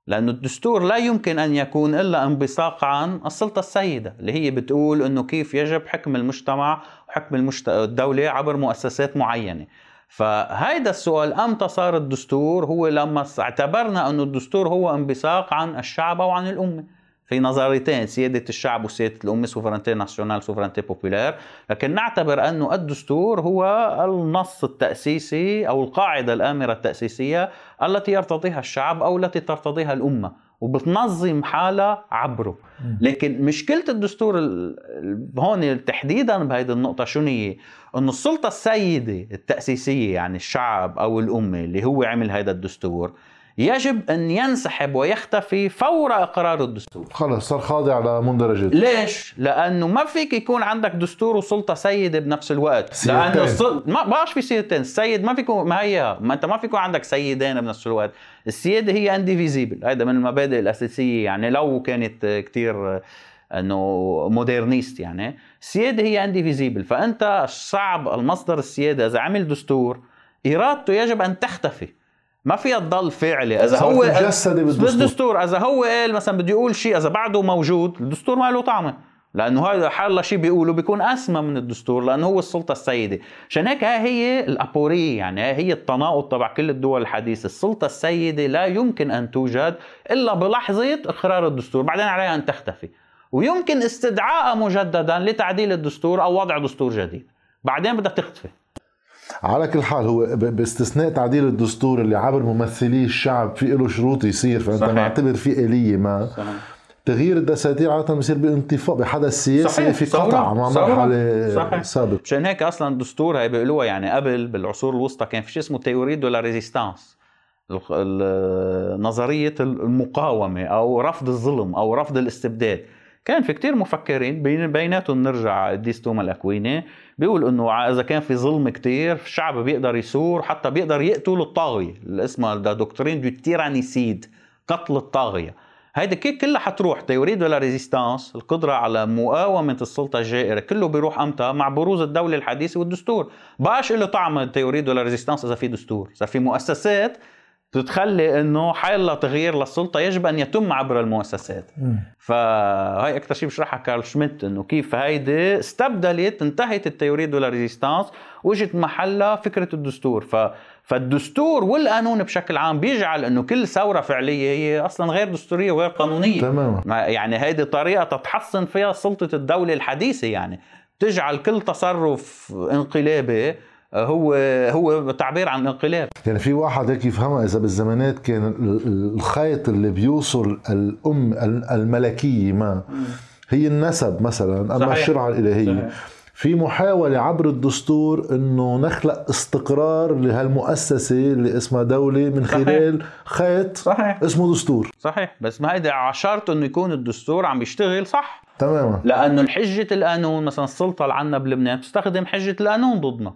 B: لأنه الدستور لا يمكن أن يكون إلا انبثاق عن السلطة السيدة اللي هي بتقول أنه كيف يجب حكم المجتمع وحكم المجت... الدولة عبر مؤسسات معينة. فهيدا السؤال إمتى صار الدستور هو لما اعتبرنا أنه الدستور هو انبثاق عن الشعب أو عن الأمة؟ في نظريتين سيادة الشعب وسيادة الأمة souveraineté nationale souveraineté populaire لكن نعتبر أنه الدستور هو النص التأسيسي أو القاعدة الآمرة التأسيسية التي يرتضيها الشعب أو التي ترتضيها الأمة. وبتنظم حالها عبره لكن مشكلة الدستور هون تحديدا بهذه النقطة شو هي؟ إنه السلطة السيدة التأسيسية يعني الشعب أو الأمة اللي هو عمل هذا الدستور يجب أن ينسحب ويختفي فور إقرار الدستور.
A: خلص صار خاضع لمندرجات.
B: ليش؟ لأنه ما فيك يكون عندك دستور وسلطة سيدة بنفس الوقت.
A: سيدتين. لأنه السل...
B: ما بقاش في سيدتين. السيد ما فيك ما هي ما أنت ما فيك يكون عندك سيدين بنفس الوقت. السياده هي indivisible هذا من المبادئ الأساسية. يعني لو كانت كثير إنه moderniste يعني. السياده هي indivisible فأنت صعب المصدر السيادة. إذا عمل دستور إرادته يجب أن تختفي. ما فيها تضل فعلي. إذا هو بالدستور. إذا هو قال مثلا بده يقول شيء إذا بعده موجود الدستور ما له طعمة. لأنه هذا أي حال شيء بيقوله بيكون أسمى من الدستور لأنه هو السلطة السيدة. عشان هيك هي الأبورية يعني هي التناقض تبع كل الدول الحديثة. السلطة السيدة لا يمكن أن توجد إلا بلحظة إقرار الدستور. بعدين عليها أن تختفي. ويمكن استدعائها مجددا لتعديل الدستور أو وضع دستور جديد. بعدين بدها تختفي.
A: على كل حال هو باستثناء تعديل الدستور اللي عبر ممثلي الشعب في له شروط يصير فأنت صحيح. معتبر في آلية ما. صحيح. تغيير الدساتير عادة بصير بانطفاء بحدث سياسي صحيح. في قطع مع مرحلة سابقة.
B: مشان هيك أصلا الدستور هي بيقولوها يعني قبل بالعصور الوسطى كان في شيء اسمه théorie de la résistance. نظرية المقاومة أو رفض الظلم أو رفض الاستبداد. كان في كتير مفكرين بين بيناتهم نرجع قديس توما الأكويني. بيقول إنه إذا كان في ظلم كتير الشعب بيقدر يثور حتى بيقدر يقتل الطاغية. اللي اسمها doctrine du tyrannicide قتل الطاغية. هيدي كلها حتروح. théorie de la résistance القدرة على مقاومة السلطة الجائرة كله بيروح أمتى؟ مع بروز الدولة الحديثة والدستور. بقاش له طعم théorie de la résistance إذا في دستور. إذا في مؤسسات بتتخلي إنه حال تغيير للسلطة يجب أن يتم عبر المؤسسات. فهي أكثر شيء بشرحها كارل شميت إنه كيف هيدي استبدلت انتهت ال théorie de la résistance وإجت محلها فكرة الدستور. ف فالدستور والقانون بشكل عام بيجعل إنه كل ثورة فعلية هي أصلا غير دستورية وغير قانونية.
A: تماما.
B: يعني هيدي طريقة تتحصن فيها سلطة الدولة الحديثة يعني. تجعل كل تصرف انقلابي هو هو تعبير عن انقلاب
A: يعني في واحد هيك يفهمها إذا بالزمانات كان الخيط اللي بيوصل الأم الملكية ما هي النسب مثلا أما صحيح. الشرعه الإلهية صحيح. في محاولة عبر الدستور إنه نخلق استقرار لهالمؤسسة اللي اسمها دولة من خلال. خيط صحيح. اسمه دستور
B: صحيح بس ما هيدا عشرت إنه يكون الدستور عم بيشتغل صح
A: تماما
B: لأنه حجة القانون مثلا السلطة اللي عندنا بلبنان بتستخدم حجة القانون ضدنا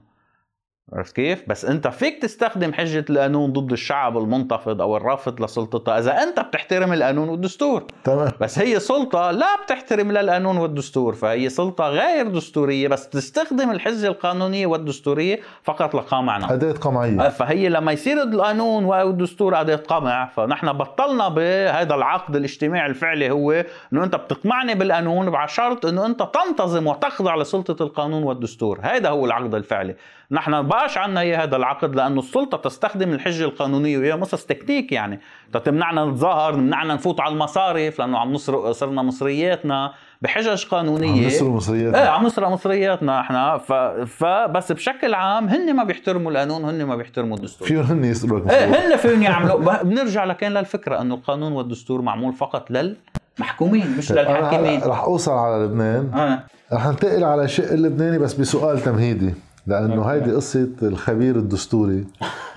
B: عرفت كيف؟ بس انت فيك تستخدم حجة القانون ضد الشعب المنتفض أو الرافض لسلطتها. إذا أنت بتحترم القانون والدستور.
A: تمام.
B: بس هي سلطة لا بتحترم لا القانون والدستور. فهي سلطة غير دستورية. بس تستخدم الحجة القانونية والدستورية فقط لقمعنا
A: أداة قمعية.
B: فهي لما يصير القانون والدستور أداة قمع فنحن بطلنا بهذا العقد الاجتماعي الفعلي هو إنه أنت بتقمعني بالقانون مع شرط إنه أنت تنتظم وتخضع لسلطة القانون والدستور. هذا هو العقد الفعلي. نحن باش عنا هي هذا العقد لأنه السلطة تستخدم الحجة القانونية وهي مصص تكتيك يعني. تمنعنا نتظاهر تمنعنا نفوت على المصارف لأنه عم نصر صرنا مصرياتنا بحجج قانونية.
A: عم نسرق مصرياتنا.
B: إيه عم نسرق مصرياتنا إحنا. ف... فبس بشكل عام هن ما بيحترموا القانون هن ما بيحترموا الدستور.
A: فيهم هن يسرقوا
B: إيه هن فيهم يعملوا. بنرجع لكان للفكرة إنه القانون والدستور معمول فقط لل محكومين مش للحاكمين.
A: رح أوصل على لبنان. آه. رح ننتقل على الشق اللبناني بس بسؤال تمهيدي. لأنه هيدي قصة الخبير الدستوري.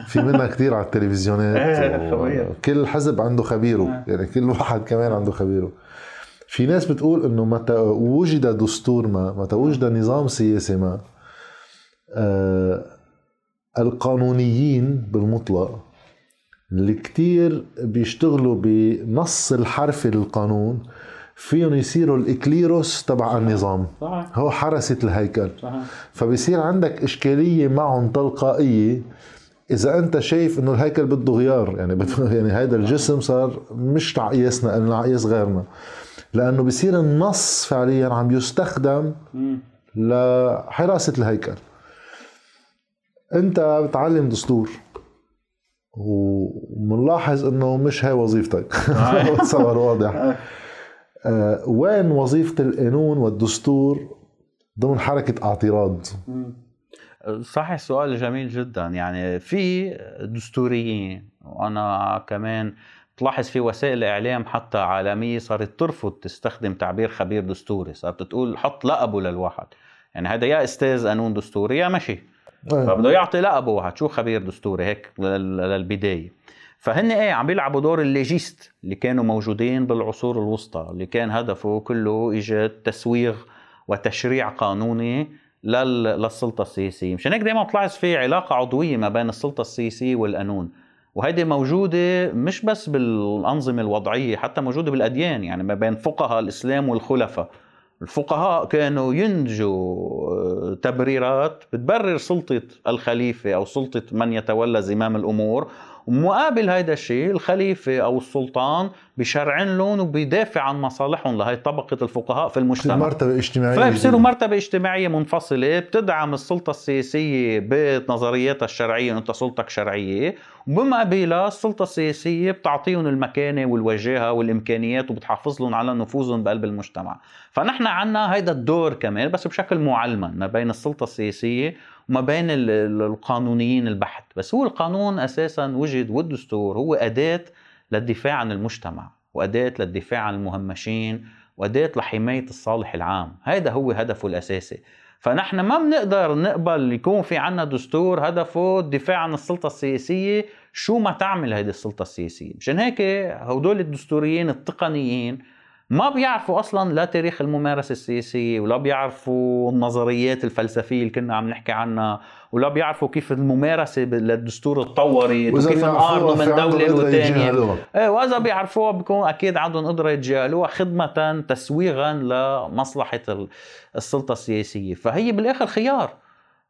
A: في منها كثير على التلفزيونات إيه، كل حزب عنده خبيره. آه. يعني كل واحد كمان عنده خبيره. في ناس بتقول إنه متى وجد دستور ما متى وجد نظام سياسي ما آه القانونيين بالمطلق اللي كتير بيشتغلوا بنص الحرفي للقانون فيهم يصيروا الإكليروس تبع النظام. صحيح. هو حرسة الهيكل. صحيح. فبصير عندك إشكالية معهم تلقائية. إذا أنت شايف إنه الهيكل بده غيار يعني يعني هذا الجسم صار مش عقياسنا قلنا عقياس غيرنا. لأنه بصير النص فعليا عم يستخدم لحراسة الهيكل. أنت بتعلم دستور. ومنلاحظ إنه مش هاي وظيفتك. بتصور واضح. وين وظيفة القانون والدستور ضمن حركة اعتراض؟
B: صحيح سؤال جميل جدا. يعني في دستوريين وأنا كمان تلاحظ في وسائل إعلام حتى عالمية صارت ترفض تستخدم تعبير خبير دستوري. صارت تقول حط لقبه للواحد. يعني هذا يا أستاذ قانون دستوري يا مشي. أيه. فبده يعطي لقبه واحد شو خبير دستوري؟ هيك للبداية. فهن إيه عم بيلعبوا دور الليجيست اللي كانوا موجودين بالعصور الوسطى اللي كان هدفه كله ايجاد تسويغ وتشريع قانوني للسلطة السياسية. مشان هيك دائما بتلاحظ في علاقة عضوية ما بين السلطة السياسية والقانون. وهيدي موجودة مش بس بالأنظمة الوضعية حتى موجودة بالأديان يعني ما بين فقهاء الإسلام والخلفاء. الفقهاء كانوا ينتجوا آه، تبريرات بتبرر سلطة الخليفة أو سلطة من يتولى زمام الأمور ومقابل هيدا الشيء الخليفة أو السلطان بشرعن لهم وبيدافع عن مصالحهم. لهي طبقة الفقهاء في المجتمع.
A: مرتبة اجتماعية
B: فبصيروا مرتبة اجتماعية منفصلة بتدعم السلطة السياسية بنظرياتها الشرعية أنت سلطتك شرعية. وبمقابلها السلطة السياسية بتعطيهم المكانة والوجاهة والإمكانيات وبتحافظ لهم على نفوذهم بقلب المجتمع. فنحن عنا هيدا الدور كمان بس بشكل معلمن ما بين السلطة السياسية وما بين القانونيين البحت. بس هو القانون أساسا وجد والدستور هو أداة للدفاع عن المجتمع وأداة للدفاع عن المهمشين وأداة لحماية الصالح العام. هذا هو هدفه الأساسي. فنحن ما بنقدر نقبل يكون في عنا دستور هدفه الدفاع عن السلطة السياسية. شو ما تعمل هذه السلطة السياسية؟ مشان هيك هدول الدستوريين التقنيين ما بيعرفوا أصلا لا تاريخ الممارسة السياسية ولا بيعرفوا النظريات الفلسفية اللي كنا عم نحكي عنها ولا بيعرفوا كيف الممارسة للدستور تطورت وكيف انقرضوا من دولة لثانيه إيه وإذا بيعرفوها بيكون أكيد عندهم قدرة يتجاهلوها خدمة تسويغا لمصلحة السلطة السياسية. فهي بالآخر خيار.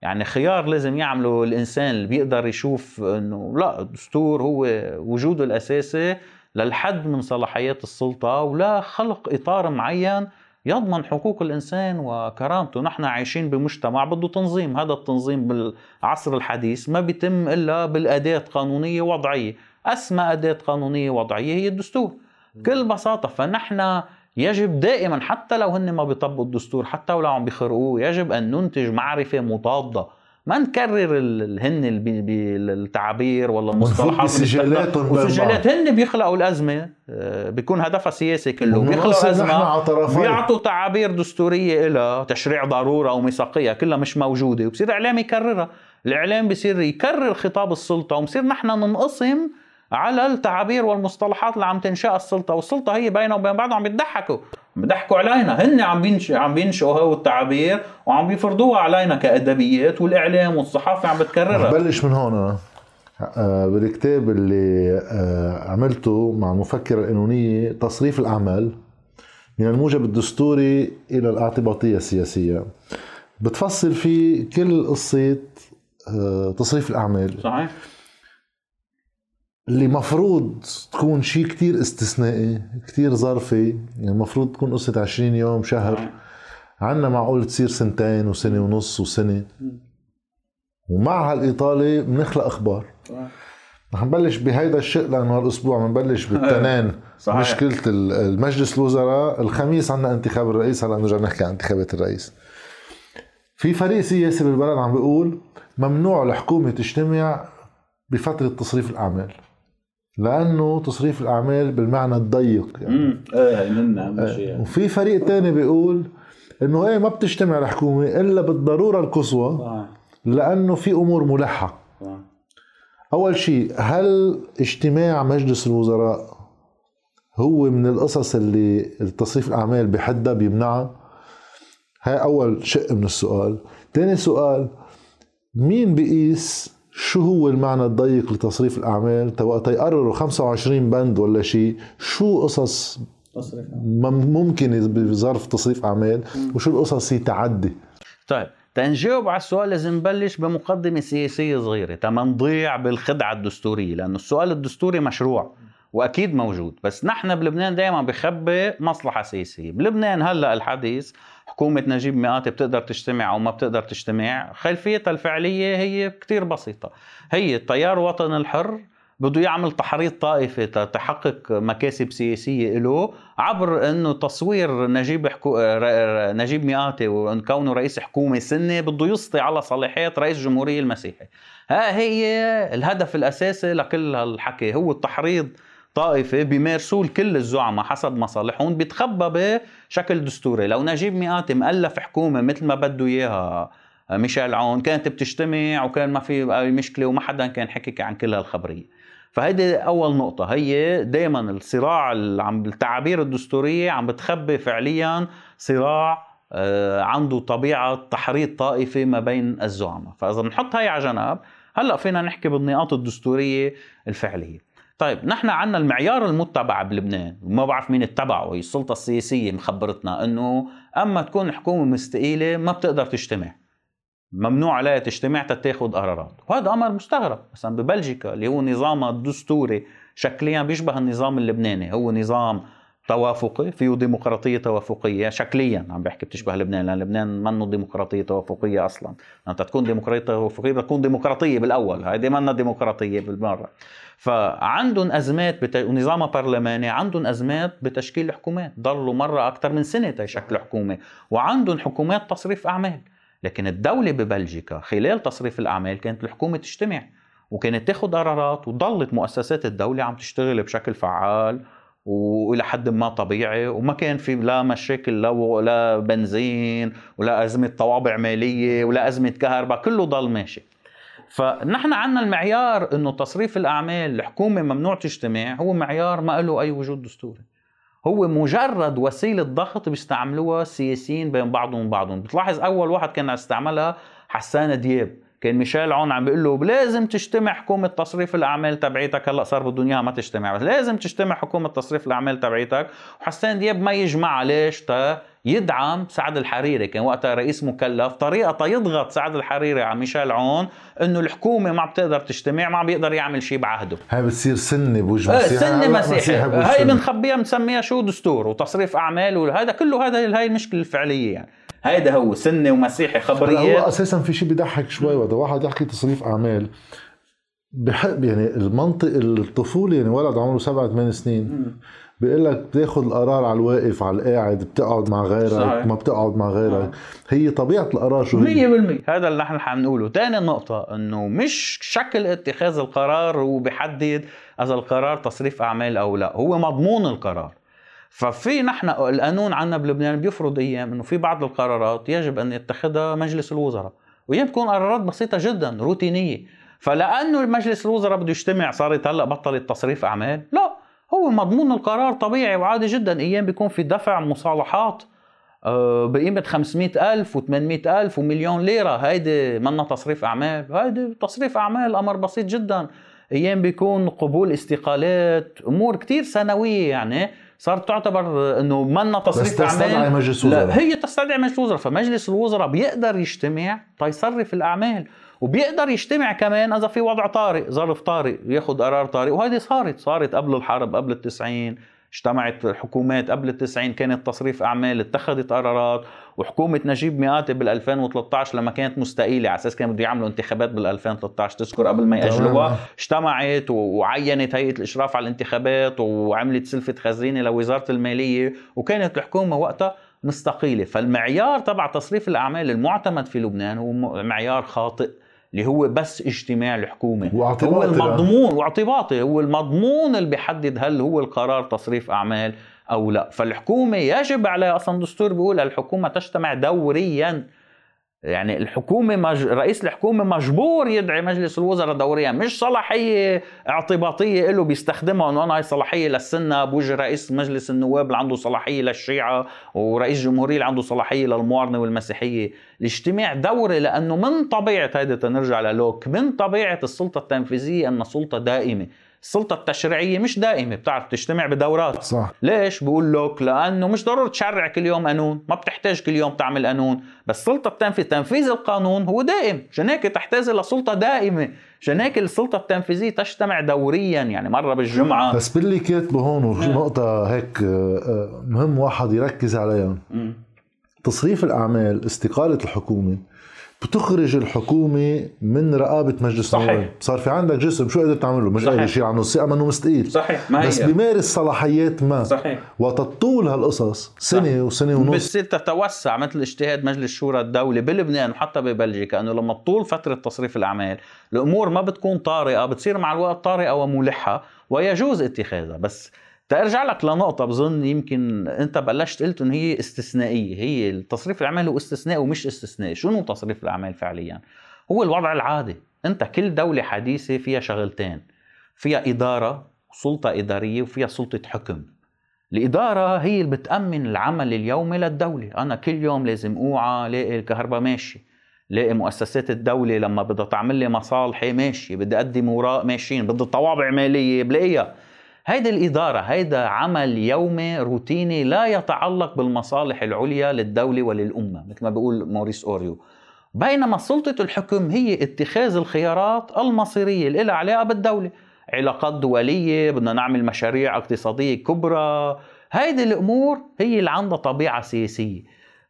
B: يعني خيار لازم يعمله الإنسان اللي بيقدر يشوف إنه لا الدستور هو وجوده الأساسي للحد من صلاحيات السلطة ولا خلق إطار معين يضمن حقوق الإنسان وكرامته. نحن عايشين بمجتمع بده تنظيم هذا التنظيم بالعصر الحديث ما بيتم إلا بالأداة قانونية وضعية. أسمى أداة قانونية وضعية هي الدستور. بكل بساطة فنحن يجب دائما حتى لو هن ما بيطبقوا الدستور حتى لو عم بيخرقوه يجب أن ننتج معرفة مضادة. ما نكرر هن التعابير ولا المصطلحات
A: سجلاتهم
B: وسجلات هن بيخلقوا الأزمة آه، بيكون هدفها سياسي كله. بيخلقوا أزمة. بيعطوا تعابير دستورية لها تشريع ضرورة أو ميثاقية كلها مش موجودة. وبصير الاعلام يكررها. الإعلام بصير يكرر خطاب السلطة. وبصير نحن ننقسم على التعابير والمصطلحات اللي عم تنشأ السلطة والسلطة هي بينها وبين بعض عم يضحكوا بيضحكوا علينا. هن عم بينشئ عم بينشئوا هو التعابير وعم بيفرضوها علينا كأدبيات والإعلام والصحافة عم بتكررها.
A: بلش من هون. أنا آه بالكتاب اللي آه عملته مع المفكره القانونيه تصريف الأعمال من الموجب الدستوري إلى الاعتباطية السياسية. بتفصل فيه كل قصة آه تصريف الأعمال.
B: صحيح.
A: اللي مفروض تكون شيء كتير استثنائي كتير ظرفي يعني المفروض تكون قصة 20 يوم شهر. عنا معقول تصير سنتين وسنة ونص وسنة. ومع هالإطالة بنخلق أخبار. رح نبلش بهيدا الشق لأنه هالأسبوع بنبلش بالتنين. صحيح. مشكلة المجلس الوزراء الخميس عنا انتخاب الرئيس. هلا نرجع نحكي عن انتخابات الرئيس. في فريق سياسي بالبلد عم بيقول ممنوع الحكومة تجتمع بفترة تصريف الأعمال. لأنه تصريف الأعمال بالمعنى الضيق
B: يعني امم إيه من اهم شيء
A: يعني. وفي فريق تاني بيقول إنه إيه ما بتجتمع الحكومة إلا بالضرورة القصوى. لأنه في أمور ملحة. أول شيء هل اجتماع مجلس الوزراء هو من القصص اللي تصريف الأعمال بحدها بيمنعها هاي أول شق من السؤال ثاني سؤال مين بيقيس شو هو المعنى الضيق لتصريف الأعمال؟ وقت يقرروا 25 بند ولا شيء شو قصص تصريف ممكن بظرف تصريف أعمال؟ وشو القصص هي تعدي؟
B: طيب تنجاوب على السؤال لازم نبلش بمقدمة سياسية صغيرة. تما نضيع بالخدعة الدستورية لأنه السؤال الدستوري مشروع وأكيد موجود. بس نحن بلبنان دائما بخبي مصلحة سياسية. بلبنان هلأ الحديث حكومة نجيب مئات بتقدر تجتمع أو ما بتقدر تجتمع خلفيتها الفعلية هي كتير بسيطة. هي التيار الوطني الحر بده يعمل تحريض طائفي تحقق مكاسب سياسية له عبر إنه تصوير نجيب حكو... نجيب مئاتي وكونه رئيس حكومة سنة بده يسطي على صلاحيات رئيس الجمهورية المسيحي. ها هي الهدف الأساسي لكل هالحكي هو التحريض طائفة بيمارسوه كل الزعماء حسب مصالحهم بيتخبى بشكل دستوري. لو نجيب مئاتي مؤلف حكومة مثل ما بده إياها ميشيل عون كانت بتجتمع وكان ما في أي مشكلة وما حدا كان حكي عن كل هالخبرية. فهيدي أول نقطة هي دائما الصراع عم التعابير الدستورية عم بتخبي فعليا صراع آه، عنده طبيعة تحريض طائفي ما بين الزعماء. فإذا بنحط هاي على جنب هلأ فينا نحكي بالنقاط الدستورية الفعلية. طيب نحن عندنا المعيار المتبع بلبنان وما بعرف مين اتبعه هي السلطة السياسية مخبرتنا إنه أما تكون حكومة مستقيلة ما بتقدر تجتمع. ممنوع عليها تجتمع تتاخذ قرارات. وهذا أمر مستغرب. مثلا ببلجيكا اللي هو نظامها الدستوري شكليا بيشبه النظام اللبناني هو نظام توافقي فيه ديمقراطية توافقية شكليا عم بحكي بتشبه لبنان لأن لبنان منه ديمقراطية توافقية أصلا. انت تكون ديمقراطية توافقية بتكون ديمقراطية بالأول هيدي منا ديمقراطية بالمرة. فعندهم أزمات بت... ونظام برلماني عندهم أزمات بتشكيل الحكومات ضلوا مرة أكثر من سنة تيشكلوا حكومة. وعندهم حكومات تصريف أعمال. لكن الدولة ببلجيكا خلال تصريف الأعمال كانت الحكومة تجتمع وكانت تاخذ قرارات وضلت مؤسسات الدولة عم تشتغل بشكل فعال وإلى حد ما طبيعي وما كان في لا مشاكل لا لا بنزين ولا أزمة طوابع مالية ولا أزمة كهرباء كله ضل ماشي. فنحن عندنا المعيار إنه تصريف الأعمال الحكومة ممنوع تجتمع هو معيار ما له أي وجود دستوري. هو مجرد وسيلة ضغط بيستعملوها السياسيين بين بعضهم وبعضهم بتلاحظ أول واحد كان استعملها حسان دياب. كان ميشيل عون عم بيقول له لازم تجتمع حكومة تصريف الأعمال تبعيتك. هلأ صار بدهم إياها ما تجتمع بس لازم تجتمع حكومة تصريف الأعمال تبعيتك. وحسان دياب ما يجمع ليش تا يدعم سعد الحريري. كان وقتها رئيس مكلف طريقة يضغط سعد الحريري على ميشيل عون إنه الحكومة ما بتقدر تجتمع ما بيقدر يعمل شيء بعهده.
A: هاي بتصير سنة بوجه
B: مسيحي سنة مسيحي هاي بنخبيها بنسميها شو دستور وتصريف أعمال وهذا كله هذا هاي المشكلة الفعلية يعني. هيدا هو سني ومسيحي خبريه
A: هو أساسا في شيء بيضحك شوي وقت واحد يحكي تصريف أعمال. بحب يعني المنطق الطفولة يعني ولد عمره سبعة ثمان سنين. بيقول لك بتاخذ القرار على الواقف على القاعد بتقعد مع غيرك صحيح. ما بتقعد مع غيرك. آه. هي طبيعة القرار شو
B: هي؟ 100% هذا اللي نحن حنقوله ثاني نقطة إنه مش شكل اتخاذ القرار هو بيحدد إذا القرار تصريف أعمال أو لا. هو مضمون القرار. ففي نحن القانون عندنا بلبنان بيفرض أيام إنه في بعض القرارات يجب أن يتخذها مجلس الوزراء. وايام تكون قرارات بسيطة جدا روتينية. فلأنه مجلس الوزراء بده يجتمع صارت هلا بطلت تصريف أعمال لا. هو مضمون القرار طبيعي وعادي جدا. أيام بيكون في دفع مصالحات آه، بقيمة 500 ألف و800 ألف ومليون ليرة. هيدي منا تصريف أعمال. هيدي تصريف أعمال أمر بسيط جدا. أيام بيكون قبول استقالات أمور كتير سنوية يعني. صارت تعتبر إنه منا تصريف
A: أعمال. تستدعي مجلس الوزراء.
B: لا هي تستدعي مجلس الوزراء. فمجلس الوزراء بيقدر يجتمع تيصرف الأعمال. وبيقدر يجتمع كمان إذا في وضع طارئ ظرف طارئ ياخذ قرار طارئ. وهذه صارت صارت قبل الحرب قبل التسعين اجتمعت الحكومات قبل التسعين كانت تصريف أعمال اتخذت قرارات وحكومة نجيب مئاتي بال 2013 لما كانت مستقيلة على أساس كانوا بده يعملوا انتخابات بال 2013 تذكر قبل ما يأجلوها اجتمعت وعينت هيئة الإشراف على الانتخابات وعملت سلفة خزينة لوزارة المالية. وكانت الحكومة وقتها مستقيلة. فالمعيار تبع تصريف الأعمال المعتمد في لبنان هو معيار خاطئ. اللي هو بس اجتماع
A: الحكومة.
B: هو المضمون واعتباطي هو المضمون اللي بيحدد هل هو القرار تصريف أعمال أو لا. فالحكومة يجب عليها أصلا دستور بيقول الحكومة تجتمع دوريا يعني الحكومة مج... رئيس الحكومة مجبور يدعي مجلس الوزراء دوريا مش صلاحية اعتباطية له بيستخدمها انه أنا هاي صلاحية للسنة بوجه رئيس مجلس النواب اللي عنده صلاحية للشيعة ورئيس جمهورية اللي عنده صلاحية للمواطنة والمسيحية. الاجتماع دوري لأنه من طبيعة هيدا تنرجع للوك من طبيعة السلطة التنفيذية انها سلطة دائمة. السلطة التشريعية مش دائمة بتعرف تجتمع بدورات.
A: صح.
B: ليش؟ بقول لك لأنه مش ضروري تشرع كل يوم قانون ما بتحتاج كل يوم تعمل قانون. بس السلطه التنفيذ تنفيذ القانون هو دائم. عشان هيك تحتاج لسلطه دائمة. عشان هيك السلطة التنفيذية تجتمع دوريا يعني مرة بالجمعة.
A: بس باللي كاتبه هون وفي نقطة هيك آه، آه، مهم واحد يركز عليها. تصريف الأعمال استقالة الحكومة بتخرج الحكومة من رقابة مجلس
B: صحيح.
A: النواب. صار في عندك جسم شو قدرت تعمله؟ مش
B: صحيح.
A: قادر يشيل عنه الثقة منه مستقيل.
B: صحيح. ما
A: بس بيمارس صلاحيات ما.
B: صحيح.
A: وتطول هالقصص سنة وسنة ونص.
B: بتصير تتوسع مثل اجتهاد مجلس شورى الدولي بلبنان وحتى ببلجيكا إنه لما تطول فترة تصريف الأعمال الأمور ما بتكون طارئة بتصير مع الوقت طارئة وملحة ويجوز اتخاذها. بس ترجع لك لنقطة بظن يمكن أنت بلشت قلت إن هي استثنائية، هي التصريف الأعمال هو استثنائي ومش استثنائي، شنو تصريف الأعمال فعليا؟ هو الوضع العادي، أنت كل دولة حديثة فيها شغلتين، فيها إدارة سلطة إدارية وفيها سلطة حكم. الإدارة هي اللي بتأمن العمل اليومي للدولة، أنا كل يوم لازم أوعى لاقي الكهرباء ماشي، لاقي مؤسسات الدولة لما بدها تعمل لي مصالحي ماشي، بدي أقدم وراء ماشيين، بدي طوابع مالية بلاقيها. هيدي الإدارة هيدا عمل يومي روتيني لا يتعلق بالمصالح العليا للدولة وللأمة مثل ما بيقول موريس أوريو. بينما سلطة الحكم هي اتخاذ الخيارات المصيرية اللي لها علاقة بالدولة. علاقات دولية بدنا نعمل مشاريع اقتصادية كبرى. هيدي الأمور هي اللي عندها طبيعة سياسية.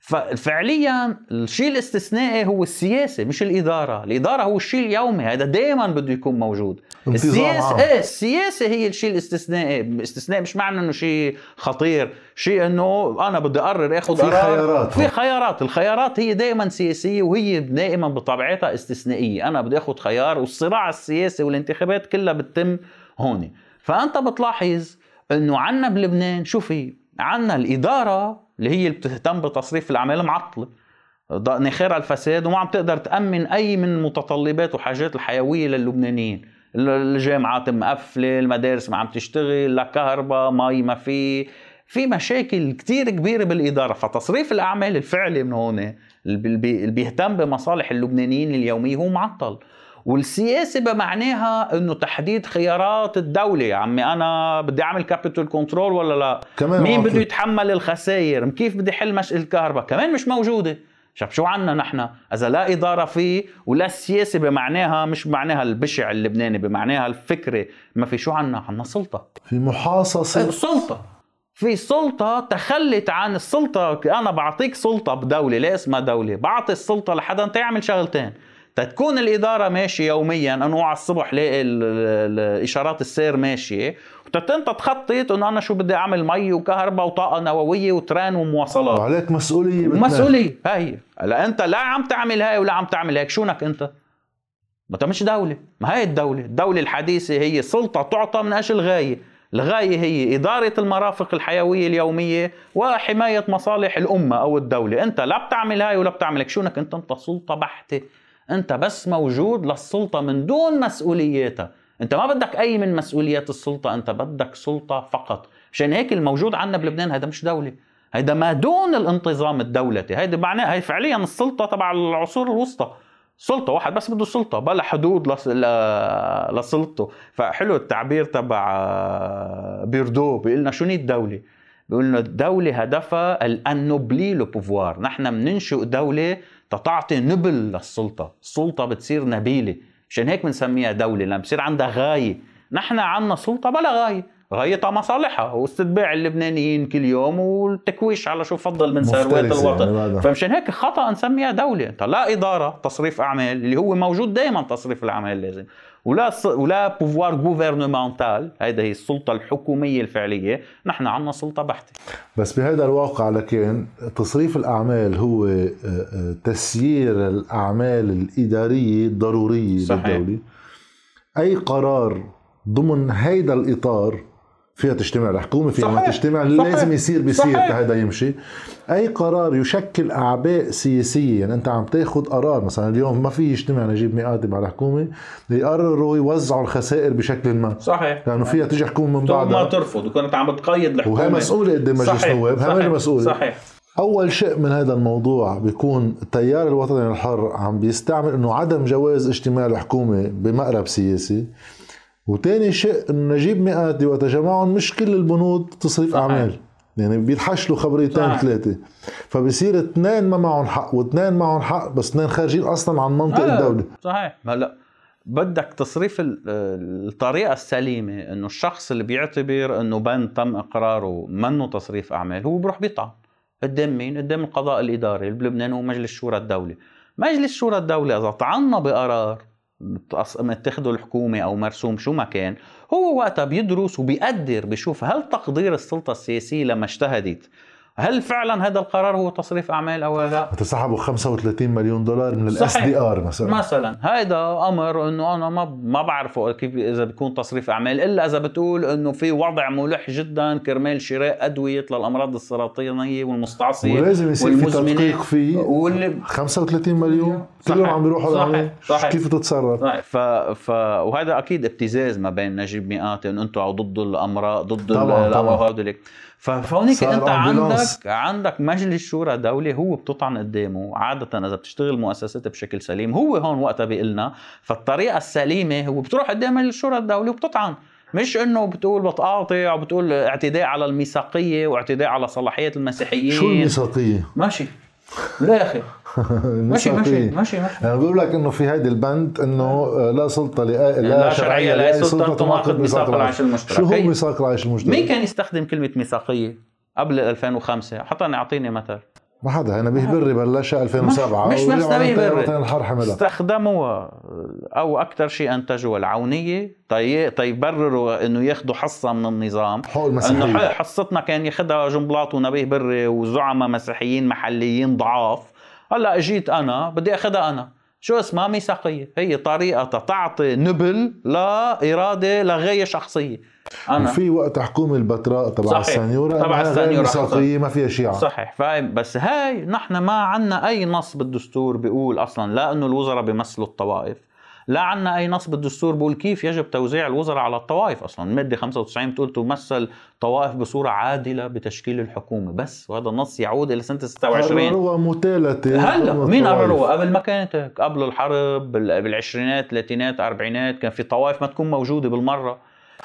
B: ففعليا الشيء الاستثنائي هو السياسة مش الإدارة، الإدارة هو الشيء اليومي هذا دائما بده يكون موجود.
A: السياسة.
B: إيه السياسة هي الشيء الاستثنائي، استثناء مش معنى إنه شيء خطير، شيء إنه أنا بدي أقرر آخذ
A: في
B: قرار
A: خيارات.
B: في خيارات، الخيارات هي دائما سياسية وهي دائما بطبيعتها استثنائية، أنا بدي آخذ خيار والصراع السياسي والانتخابات كلها بتتم هون. فأنت بتلاحظ إنه عنا بلبنان شو في؟ عنا الإدارة اللي هي اللي بتهتم بتصريف الاعمال معطله ض- نخيرها الفساد وما عم تقدر تأمن أي من متطلبات وحاجات الحيوية للبنانيين ال- الجامعات مقفلة المدارس ما عم تشتغل لا كهرباء مي ما في. في مشاكل كتير كبيرة بالإدارة. فتصريف الأعمال الفعلي من هون اللي بيهتم بمصالح اللبنانيين اليومية هو معطل. والسياسة بمعناها إنه تحديد خيارات الدولة. يا عمي أنا بدي أعمل capital control ولا لا؟
A: كمان
B: مين. بده يتحمل الخسائر؟ كيف بدي حل مشكلة الكهرباء؟ كمان مش موجودة. شوف شو عنا نحن؟ إذا لا إدارة فيه ولا السياسة بمعناها مش بمعناها البشع اللبناني بمعناها الفكري ما في شو عنا؟ عنا سلطة.
A: في محاصصة.
B: سلطة. في سلطة تخلت عن السلطة. أنا بعطيك سلطة بدولة لا اسمها دولة. بعطي السلطة لحدا تعمل شغلتين. تتكون الإدارة ماشية يوميا أنا على الصبح لاقي ال- ال- الإشارات السير ماشية. وتنت تخطط إنه أنا شو بدي أعمل؟ مي وكهرباء وطاقة نووية وتران ومواصلات.
A: وعليك مسؤولية بتنام.
B: مسؤولية هاي. هلأ أنت لا عم تعمل هاي ولا عم تعمل هيك شونك أنت؟ ما انت مش دولة. ما هي الدولة. الدولة الحديثة هي سلطة تعطى من أجل غاية الغاية هي إدارة المرافق الحيوية اليومية وحماية مصالح الأمة أو الدولة. أنت لا بتعمل هاي ولا بتعمل هيك شونك أنت؟ أنت سلطة بحتة. أنت بس موجود للسلطة من دون مسؤولياتها أنت ما بدك أي من مسؤوليات السلطة أنت بدك سلطة فقط. عشان هيك الموجود عندنا بلبنان هذا مش دولة. هيدا ما دون الانتظام الدولتي. هيدا معناه هي فعليا السلطة تبع العصور الوسطى. سلطة واحد بس بده سلطة بلا حدود. لسلطته. فحلو التعبير تبع آه، بيردو. بيقول لنا شو نية الدولة بيقول لنا الدولة هدفها الأنوبلي لو بوفوار. نحن بننشئ دولة تتعطي نبل للسلطة. السلطة بتصير نبيلة. عشان هيك بنسميها دولة؟ لما بصير عندها غاية. نحن عنا سلطة بلا غاية. غايتها مصالحها واستتباع اللبنانيين كل يوم والتكويش على شو فضل من ثروات الوطن
A: يعني.
B: فمشان هيك خطأ نسميها دولة انت لا إدارة تصريف أعمال اللي هو موجود دائما تصريف الأعمال لازم ولا. ولا pouvoir gouvernemental هيدا هي السلطة الحكومية الفعلية نحن عندنا سلطة بحتة
A: بس بهذا الواقع لكن تصريف الأعمال هو آه، آه، تسيير الأعمال الإدارية الضرورية
B: صحيح.
A: للدولة أي قرار ضمن هيدا الإطار فيها تجتمع الحكومة فيها ما
B: صحيح.
A: تجتمع
B: صحيح.
A: لازم يصير بيصير. هذا يمشي أي قرار يشكل أعباء سياسية يعني أنت عم تاخذ قرار مثلا اليوم ما في يجتمع نجيب ميقاتي مع الحكومة يقرروا يوزعوا الخسائر بشكل ما
B: صحيح
A: لأنه فيها تيجي حكومة من
B: ما
A: بعدها
B: ترفض وكنت عم بتقيد الحكومة
A: وهي مسؤولة قدام مجلس
B: صحيح.
A: نواب هي
B: صحيح.
A: مسؤولة
B: صحيح
A: أول شيء من هذا الموضوع بيكون التيار الوطني الحر عم بيستعمل إنه عدم جواز اجتماع الحكومة بمقرب سياسي وتاني شيء إنه نجيب مئاتي وتجمعهم مش كل البنود تصريف
B: صحيح.
A: أعمال. يعني بيتحشلوا خبريتين. ثلاثة. فبصير اثنين ما معهم حق واثنين معهم حق بس اثنين خارجين أصلا عن منطق
B: هلا،
A: الدولة.
B: صحيح. هلا بدك تصريف ال- الطريقة السليمة إنه الشخص اللي بيعتبر إنه بند تم إقراره منه تصريف أعمال هو بروح بيطعن. قدام مين؟ قدام القضاء الإداري اللي بلبنان هو مجلس شورى الدولة. مجلس شورى الدولة إذا طعنا بقرار متخذه الحكومة أو مرسوم شو ما كان هو وقتها بيدرس وبيقدر بيشوف هل تقدير السلطة السياسية لما اجتهدت هل فعلا هذا القرار هو تصريف أعمال أو لا؟
A: تسحبوا 35 مليون دولار من ال SDR مثلا
B: مثلا هيدا أمر إنه أنا ما ما بعرفه كيف إذا بيكون تصريف أعمال إلا إذا بتقول إنه في وضع ملح جدا كرمال شراء أدوية للأمراض السرطانية والمستعصية
A: ولازم يصير في. تدقيق فيه
B: واللي
A: 35 مليون. كلهم عم بيروحوا
B: صحيح. صحيح.
A: كيف تتصرف
B: ف... ف... وهذا أكيد ابتزاز ما بين نجيب ميقاتي إنه أنتم ضد الأمراض ضد
A: طبعاً، طبعاً.
B: فهونيك
A: أنت.
B: عندك عندك مجلس شورى دولي هو بتطعن قدامه عادة إذا بتشتغل مؤسسات بشكل سليم هو هون وقتها بيقول لنا فالطريقة السليمة هو بتروح قدام مجلس شورى الدولي وبتطعن مش إنه بتقول بتقاطع وبتقول اعتداء على الميثاقية واعتداء على صلاحيات المسيحيين
A: شو الميثاقية؟
B: ماشي بالاخر ماشي ماشي ماشي ماشي.
A: يعني بيقول لك إنه في هذا البند إنه آه، لا سلطة لا,
B: لا شرعية لأي سلطة تناقض ميثاق العيش المشترك.
A: شو هو ميثاق العيش المشترك؟
B: مين كان يستخدم كلمة ميثاقية قبل 2005 حتى أنا أعطيني مثل.
A: ما حدا أنا نبيه بري بلشها 2007
B: مش-
A: ورجعوا
B: نبيه
A: على
B: بري.
A: وطني الحر حملها
B: استخدموها أو أكثر شيء أنتجوا العونية طي- تيبرروا إنه ياخذوا حصة من النظام.
A: حقوق
B: إنه
A: المسيحيه
B: ح- حصتنا كان ياخذها جنبلاط ونبيه بري وزعماء مسيحيين محليين ضعاف. هلأ إجيت أنا بدي اخذها أنا. شو اسمها؟ ميثاقية. هي طريقة تعطي نبل لاراده لغايه شخصية. أنا.
A: في وقت حكومة البتراء تبع. السنيورة
B: تبع
A: ميثاقيه ما فيها شيعه
B: صحيح. فاهم بس هاي نحن ما عنا أي نص بالدستور بيقول أصلا لا إنه الوزراء بيمثلوا الطوائف لا عنا أي نص بالدستور بيقول كيف يجب توزيع الوزراء على الطوائف أصلا. الماده 95 بتقول تمثل طوائف بصورة عادلة بتشكيل الحكومة. بس وهذا النص يعود إلى سنة 26
A: قرروها متالتة.
B: هلا مين. قرروها قبل ما كانت هيك قبل الحرب بال- بالعشرينات الثلاثينات أربعينات كان في طوائف ما تكون موجودة بالمرة.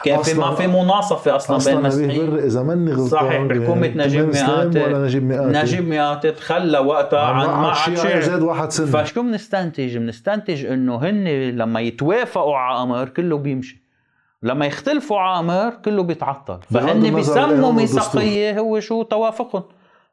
B: كان في ما
A: أصلاً-
B: في مناصفة أصلا,
A: أصلا
B: بين المسيحيين.
A: إذا ماني غلطان
B: صحيح بحكومة
A: يعني
B: نجيب مئاتي
A: ولا نجيب مئاتي
B: نجيب مئات تخلى وقتها عن ما
A: عاد شيعي زاد واحد سنة.
B: فشو بنستنتج؟ بنستنتج إنه هن لما يتوافقوا على أمر كله بيمشي. لما يختلفوا على أمر كله بيتعطل. فهن بيسموا ميثاقيه هو شو توافقهم.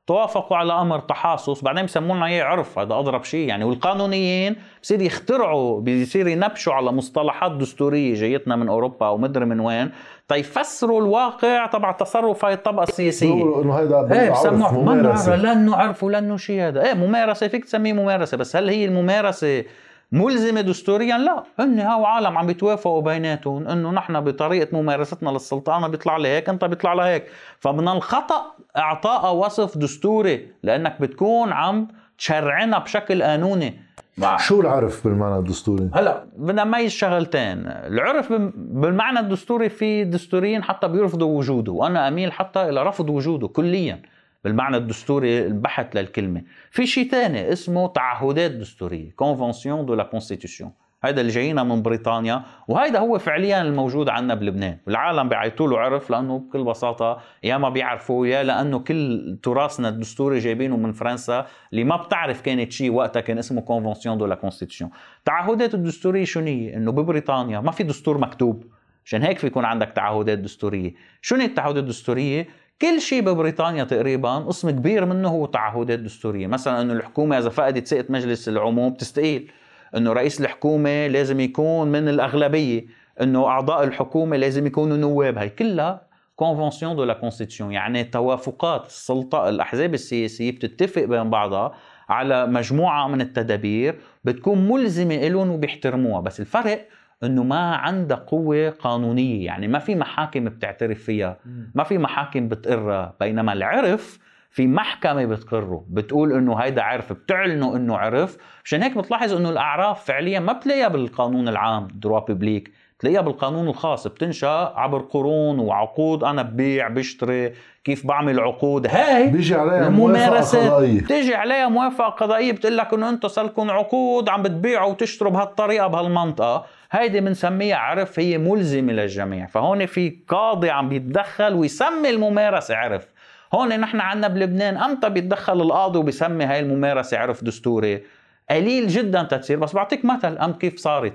B: توافقوا على أمر تحاصص بعدين بسموا لنا اياه عرف هذا أضرب شيء يعني. والقانونيين بصير يخترعوا بيصير ينبشوا على مصطلحات دستورية جايتنا من أوروبا أو مدري من وين تيفسروا الواقع تبع تصرف هاي الطبقة
A: السياسية. إنه هيدا
B: إيه
A: عرف
B: بسموه ما ممارسة. لأنه عرفوا لأنه شيء هذا. إيه ممارسة فيك تسميه ممارسة بس هل هي الممارسة ملزمة دستوريا؟ لا. هن هاو عالم عم بيتوافقوا بيناتهم إنه نحن بطريقة ممارستنا للسلطه أنا بيطلع لي هيك أنت بيطلع لي هيك فمن الخطأ إعطاء وصف دستوري لأنك بتكون عم تشرعنا بشكل قانوني. مع
A: شو العرف بالمعنى الدستوري؟
B: هلا. بدنا نميز شغلتين. العرف بالمعنى الدستوري في دستوريين حتى بيرفضوا وجوده. وأنا أميل حتى إلى رفض وجوده كليا بالمعنى الدستوري البحت للكلمة. في شيء ثاني اسمه تعهدات دستورية conventions de la constitution هيدا اللي جاينا من بريطانيا وهيدا هو فعليا الموجود عندنا بلبنان. العالم بيعيطوا له عرف لأنه بكل بساطة يا ما بيعرفوا يا لأنه كل تراثنا الدستوري جايبينه من فرنسا اللي ما بتعرف كانت شيء وقتها كان اسمه conventions de la constitution التعهدات الدستورية شو هي؟ إنه ببريطانيا ما في دستور مكتوب. عشان هيك في يكون عندك تعهدات دستورية. شو هي التعهدات الدستورية؟ كل شيء ببريطانيا تقريبا قسم كبير منه هو تعهدات دستورية. مثلا إنه الحكومة إذا فقدت ثقه مجلس العموم تستقيل إنه رئيس الحكومة لازم يكون من الأغلبية إنه أعضاء الحكومة لازم يكونوا نواب. هي كلها conventions de la constitution يعني توافقات السلطة الأحزاب السياسية بتتفق بين بعضها على مجموعة من التدابير بتكون ملزمة لهم وبيحترموها. بس الفرق إنه ما عندها قوة قانونية يعني ما في محاكم بتعترف فيها ما في محاكم بتقرها. بينما العرف في محكمة بتقره بتقول إنه هيدا عرف بتعلنوا إنه عرف. مشان هيك بتلاحظ إنه الأعراف فعليا ما بتلاقيها بالقانون العام دروا بيبليك تلاقيها بالقانون الخاص بتنشأ عبر قرون وعقود. أنا ببيع بشتري كيف بعمل عقود. هاي
A: بيجي عليها موافقة قضائية.
B: بتيجي عليها موافقة قضائية بتقول لك إنه أنتم صار لكم عقود عم بتبيعوا وتشتروا بهالطريقة بهالمنطقة. هيدي بنسميها عرف هي ملزمة للجميع. فهون في قاضي عم بيتدخل ويسمي الممارسة عرف. هون نحن عندنا بلبنان أمتى بيتدخل القاضي وبيسمي هاي الممارسة؟ عرف دستوري. قليل جدا تتصير بس بعطيك مثل أم كيف صارت؟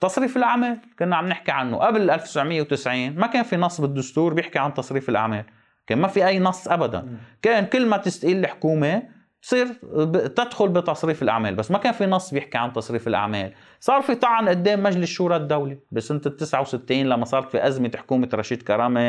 B: تصريف الأعمال كنا عم نحكي عنه. قبل 1990 ما كان في نص بالدستور بيحكي عن تصريف الأعمال كان ما في أي نص ابدا. كان كل ما تستقيل الحكومة تصير تدخل بتصريف الأعمال بس ما كان في نص بيحكي عن تصريف الأعمال. صار في طعن قدام مجلس شورى الدولي بسنة ال 69 لما صارت في أزمة حكومة رشيد كرامة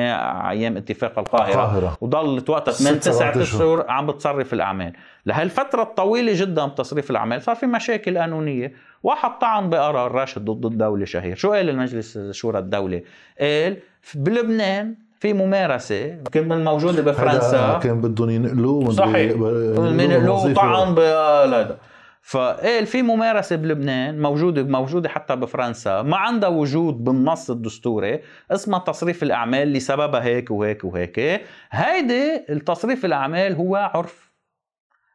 B: أيام اتفاق القاهرة, القاهرة. وضلت وقتها 8 9 أشهر. عم بتصرف الأعمال. لهالفترة الطويلة جدا بتصريف الأعمال صار في مشاكل قانونية. واحد طعن بقرار راشد ضد الدولة شهير. شو قال المجلس شورى الدولي قال بلبنان في ممارسة كان موجوده بفرنسا.
A: كان بدهم ينقلوه
B: صحيح. ينقلوه طعن بهذا فقال في ممارسة بلبنان موجودة موجودة حتى بفرنسا. ما عندها وجود بالنص الدستوري اسمها تصريف الأعمال لسببها هيك وهيك وهيك. هيدي التصريف الأعمال هو عرف.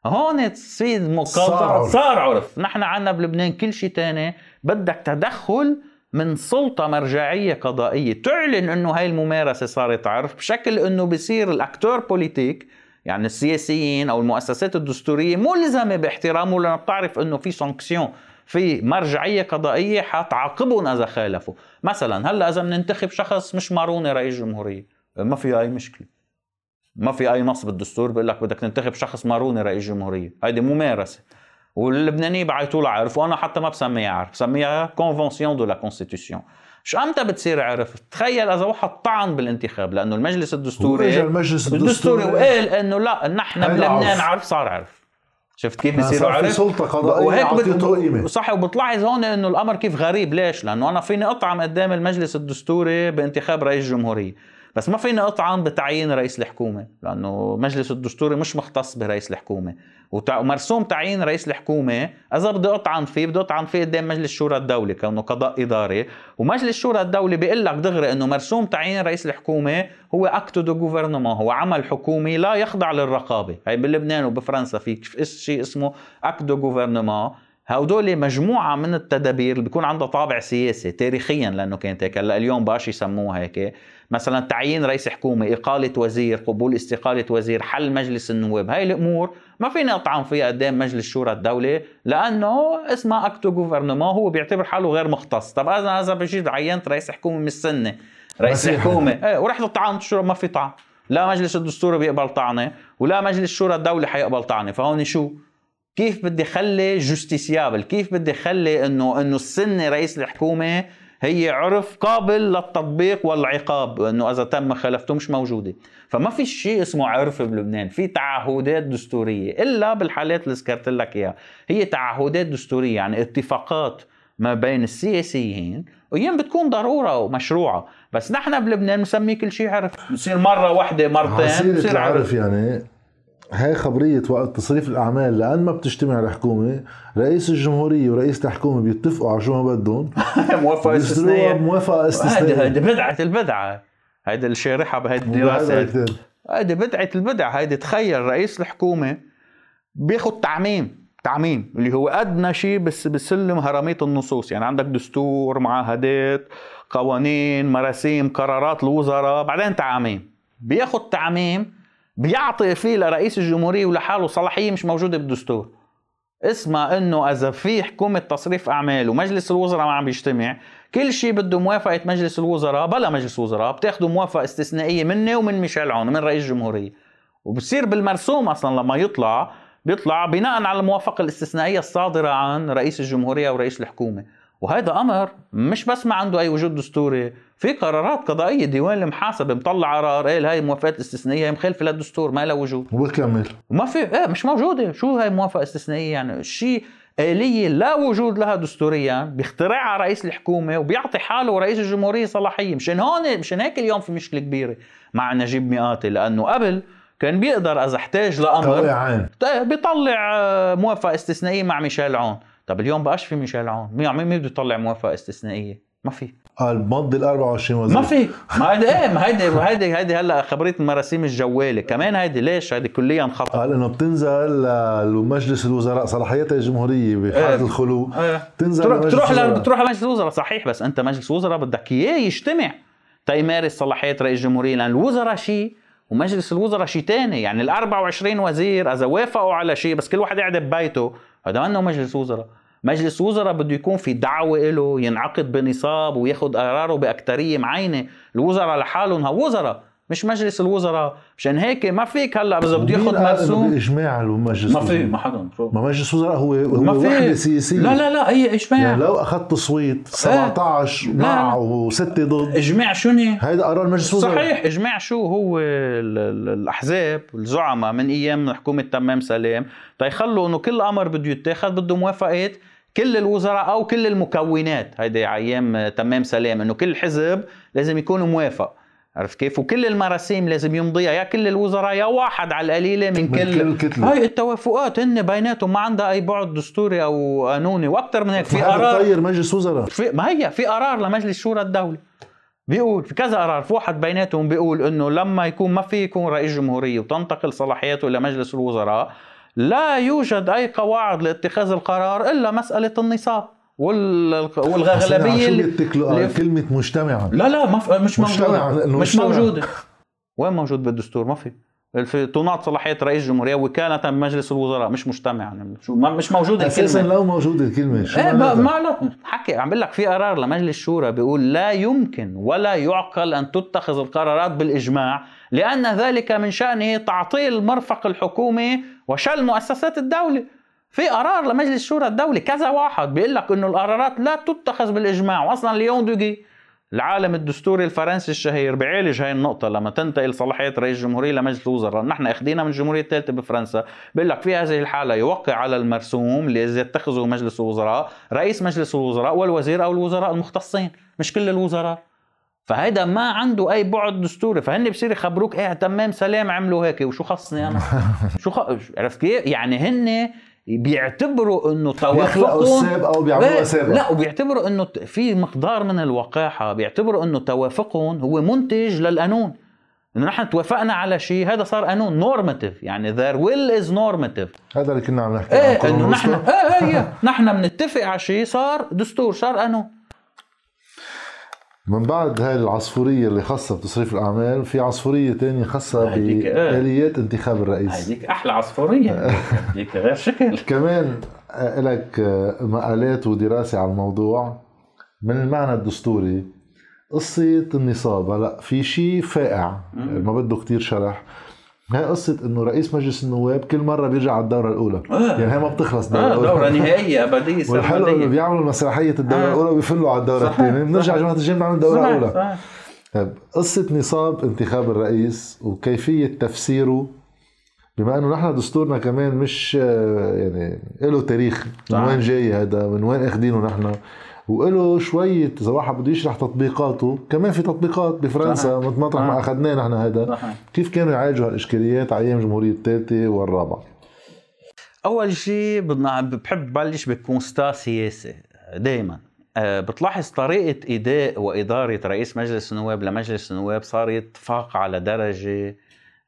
B: هون تصير مقاطعة. صار عرف. نحن عندنا بلبنان كل شيء تاني. بدك تدخل من سلطة مرجعية قضائية. تعلن إنه هاي الممارسة صارت عرف بشكل إنه بصير ال acteurs politiques يعني السياسيين أو المؤسسات الدستورية ملزمة باحترامه لأنه بتعرف إنه في sanction في مرجعية قضائية حتعاقبهم إذا خالفوا. مثلا هلأ إذا بننتخب شخص مش ماروني رئيس جمهورية. ما في أي مشكلة. ما في أي نص بالدستور بيقول لك بدك تنتخب شخص ماروني رئيس جمهورية. هيدي ممارسة. واللبنانيين بعيطوا له عرف وأنا حتى ما بسميها عرف بسميها convention de la constitution شو أمتى بتصير عرف؟ تخيل إذا واحد طعن بالانتخاب لأنه المجلس الدستوري
A: المجلس
B: الدستوري. وقال إنه لا نحن بلبنان عرف صار عرف. شفت كيف بصيروا عرف؟
A: في سلطة قضائية وهيك قيمة.
B: صح وبتلاحظ هون إنه الأمر كيف غريب. ليش؟ لأنه أنا فيني اطعن قدام المجلس الدستوري بانتخاب رئيس جمهورية. بس ما فيني أطعن بتعيين رئيس الحكومة لأنه مجلس الدستوري مش مختص برئيس الحكومة. ومرسوم تعيين رئيس الحكومة إذا بدي أطعن فيه بدي أطعن فيه قدام مجلس شورى الدولة كونه قضاء إداري. ومجلس شورى الدولة بيقول لك دغري إنه مرسوم تعيين رئيس الحكومة هو acte de gouvernement هو عمل حكومي لا يخضع للرقابة. هي بلبنان وبفرنسا في شيء اسمه acte de gouvernement هودول مجموعة من التدابير اللي بيكون عندها طابع سياسي تاريخيا لأنه كانت هيك. هلأ اليوم باش يسموها هيك. مثلا تعيين رئيس حكومة إقالة وزير قبول استقالة وزير حل مجلس النواب. هاي الأمور ما فينا أطعن فيها قدام مجلس شورى الدولة لأنه اسمها acte de gouvernement هو بيعتبر حاله غير مختص. طب أنا إذا جيت عينت رئيس حكومة من السنة رئيس حكومة. إيه ورحت طعنت شو ما في طعن. لا مجلس الدستوري بيقبل طعنة ولا مجلس شورى الدولة حيقبل طعنة. فهون شو؟ كيف بدي خلي justiciable كيف بدي خلي انه إنه السنة رئيس الحكومة هي عرف قابل للتطبيق والعقاب؟ إنه إذا تم خلفته مش موجودة. فما في شيء اسمه عرف بلبنان. في تعهدات دستورية. إلا بالحالات اللي ذكرت لك إياها. هي تعهدات دستورية يعني اتفاقات ما بين السياسيين. وايام بتكون ضرورة ومشروعة. بس نحن بلبنان بنسمي كل شيء عرف. بصير مرة واحدة مرتين
A: بصير عرف. يعني هاي خبرية وقت تصريف الأعمال لأن ما بتجتمع الحكومة رئيس الجمهورية ورئيس الحكومة بيتفقوا على شو ما بدهم.
B: موافقة استثنائية.
A: موافقة استثنائية.
B: هيدي بدعة البدعة. هيدي الشارحة بهيدي الدراسة. هيدي بدعة البدعة. هيدي تخيل رئيس الحكومة بياخد تعميم تعميم اللي هو أدنى شيء بس بسلم هرمية النصوص. يعني عندك دستور معاهدات قوانين مراسيم قرارات الوزراء بعدين تعميم. بياخد تعميم بيعطي فيه لرئيس الجمهورية ولحاله صلاحية مش موجودة بالدستور. اسمها إنه إذا في حكومة تصريف اعمال ومجلس الوزراء ما عم بيجتمع كل شيء بده موافقة مجلس الوزراء بلا مجلس وزراء بتاخذوا موافقة استثنائية مني ومن ميشيل عون من رئيس الجمهورية. وبصير بالمرسوم أصلا لما يطلع بيطلع بناء على الموافقة الاستثنائية الصادرة عن رئيس الجمهورية ورئيس الحكومة. وهذا أمر مش بس ما عنده أي وجود دستوري في قرارات قضائية ديوان المحاسبة مطلع قرار قال هاي الموافقات الاستثنائيه مخالفه للدستور ما لها وجود.
A: وبكمل
B: وما في إيه مش موجودة. شو هاي الموافقه الاستثنائيه يعني شيء آلية لا وجود لها دستوريا بيخترعها رئيس الحكومة وبيعطي حاله رئيس الجمهورية صلاحية. مشان هون مشان هيك اليوم في مشكلة كبيرة مع نجيب مئاتي لأنه قبل كان بيقدر إذا احتاج لأمر بيطلع آه، موافقة استثنائية مع ميشيل عون. طب اليوم بقاش في ميشيل عون. مين مين بده يطلع موافقة استثنائية؟ ما في.
A: قال مضي ال 24 وزير.
B: ما في. ما هيدي إيه ما هيدي هيدي هيدي هلا خبرية المراسيم الجوالي كمان هيدي ليش؟ هيدي كليا خطأ.
A: قال إنه بتنزل لمجلس الوزراء صلاحيات الجمهورية بحاله
B: إيه.
A: الخلو.
B: إيه.
A: تنزل
B: تروح تروح. بتروح لمجلس الوزراء. صحيح بس أنت مجلس الوزراء بدك إياه يجتمع. تيمارس صلاحيات رئيس الجمهوريه لأن الوزراء شيء ومجلس الوزراء شيء ثاني يعني ال 24 وزير اذا وافقوا على شيء بس كل واحد قاعد ببيته. هذا منه مجلس وزراء مجلس وزراء بده يكون في دعوة له ينعقد بنصاب وياخذ قراره بأكترية معينة. الوزراء لحالهم وزراء. مش مجلس الوزراء. مشان هيك ما فيك هلأ إذا بده ياخذ مرسوم؟
A: بإجماع المجلس
B: ما في؟ ما حدا.
A: ما مجلس الوزراء هو هو
B: ما في.
A: وحده سياسيه
B: لا لا لا هي إجماع.
A: يعني لو اخذت تصويت 17
B: لا،
A: مع. وستة ضد.
B: إجماع شنو؟
A: هيدا قرار مجلس الوزراء.
B: صحيح. إجماع شو هو ال- ال- الأحزاب الزعماء من أيام حكومة تمام سلام تيخلوا إنه كل أمر بده يتاخذ بده موافقات كل الوزراء أو كل المكونات. هيدي على أيام تمام سلام إنه كل حزب لازم يكون موافق. عرفت كيف؟ وكل المراسيم لازم يمضيها يا كل الوزراء يا واحد على القليلة من,
A: من
B: كل,
A: كل كتلة.
B: هاي التوافقات هن بيناتهم ما عندها أي بعد دستوري أو قانوني وأكثر من هيك في
A: هذا
B: قرار.
A: طير مجلس وزراء.
B: في ما هي في قرار لمجلس شورى الدولة. بيقول في كذا قرار في واحد بيناتهم بيقول إنه لما يكون ما في يكون رئيس جمهورية وتنتقل صلاحياته إلى مجلس الوزراء لا يوجد أي قواعد لاتخاذ القرار إلا مسألة النصاب. وال... والغالبية
A: شو
B: اللي...
A: بيتكلوا؟
B: اللي-
A: قال كلمة مجتمعا
B: لا لا ما في... مش
A: مجتمع،
B: موجودة
A: لأنه
B: مش. موجودة. وين موجود بالدستور؟ ما في. في تناط صلاحية رئيس الجمهورية وكالة بمجلس الوزراء. مش مجتمع يعني. شو مش موجودة
A: أساسا
B: الكلمة
A: لو موجودة الكلمة. شو
B: إيه ما؟ ما حكي. عم بقول لك في قرار لمجلس الشورى بيقول لا يمكن ولا يعقل أن تتخذ القرارات بالإجماع لأن ذلك من شأنه تعطيل مرفق الحكومة وشل مؤسسات الدولة. في قرار لمجلس الشورى الدولي كذا واحد بيقول لك إنه القرارات لا تتخذ بالإجماع واصلا ليون دوغي العالم الدستوري الفرنسي الشهير بيعالج هاي النقطة لما تنتقل صلاحيات رئيس الجمهورية لمجلس الوزراء، نحن اخذينها من الجمهورية الثالثة بفرنسا، بيقول لك في هذه الحالة يوقع على المرسوم إذا يتخذه مجلس الوزراء، رئيس مجلس الوزراء والوزير أو الوزراء المختصين، مش كل الوزراء. فهيدا ما عنده أي بعد دستوري، فهن بصير يخبروك إيه تمام سلام عملوا هيك وشو خصني أنا؟ شو خ... عرفت كيف؟ يعني هن بيعتبروا
A: إنه
B: توافقهم
A: أو بيعملوها
B: إيه،
A: سابقة
B: لا وبيعتبروا إنه في مقدار من الوقاحة بيعتبروا إنه توافقهم هو منتج للقانون. إنه نحن توافقنا على شيء هذا صار قانون نورماتيف يعني their will is normative.
A: هذا اللي كنا عم نحكي عنه إيه
B: إنه نحن. إيه إيه نحن بنتفق على شيء صار دستور صار قانون.
A: من بعد هاي العصفورية اللي خاصة بتصريف الأعمال في عصفورية تانية خاصة. بآليات انتخاب الرئيس.
B: هذيك أحلى عصفورية. هذيك غير شكل.
A: كمان آه، لك آه، مقالات ودراسة على الموضوع. من المعنى الدستوري قصة النصاب هلا في شيء فائع. ما بده كتير شرح. هي قصة إنه رئيس مجلس النواب كل مرة بيرجع على الدورة الأولى
B: آه.
A: يعني هي ما بتخلص الدورة
B: آه
A: الأولى
B: دورة نهائية أبدية
A: والحلو
B: إنه
A: بيعملوا مسرحية الدورة
B: آه.
A: الأولى وبيفلوا على الدورة الثانية بنرجع
B: صحيح.
A: جماعة الجيم نعمل دورة
B: صحيح،
A: أولى
B: صحيح.
A: طيب قصة نصاب انتخاب الرئيس وكيفية تفسيره بما إنه نحن دستورنا كمان مش آه، يعني له تاريخ من. وين جاي هذا من وين أخذينه نحن وله شوية إذا واحد بده يشرح تطبيقاته كمان في تطبيقات بفرنسا
B: صحيح.
A: مطرح ما
B: صحيح.
A: أخذناه نحن هذا
B: صحيح.
A: كيف كانوا يعالجوا هالإشكاليات على أيام الجمهورية الثالثة والرابعة
B: أول شيء بدنا بحب بلش بكونستا سياسي دائما بتلاحظ طريقة إداء وإدارة رئيس مجلس النواب لمجلس النواب صارت فاق على درجة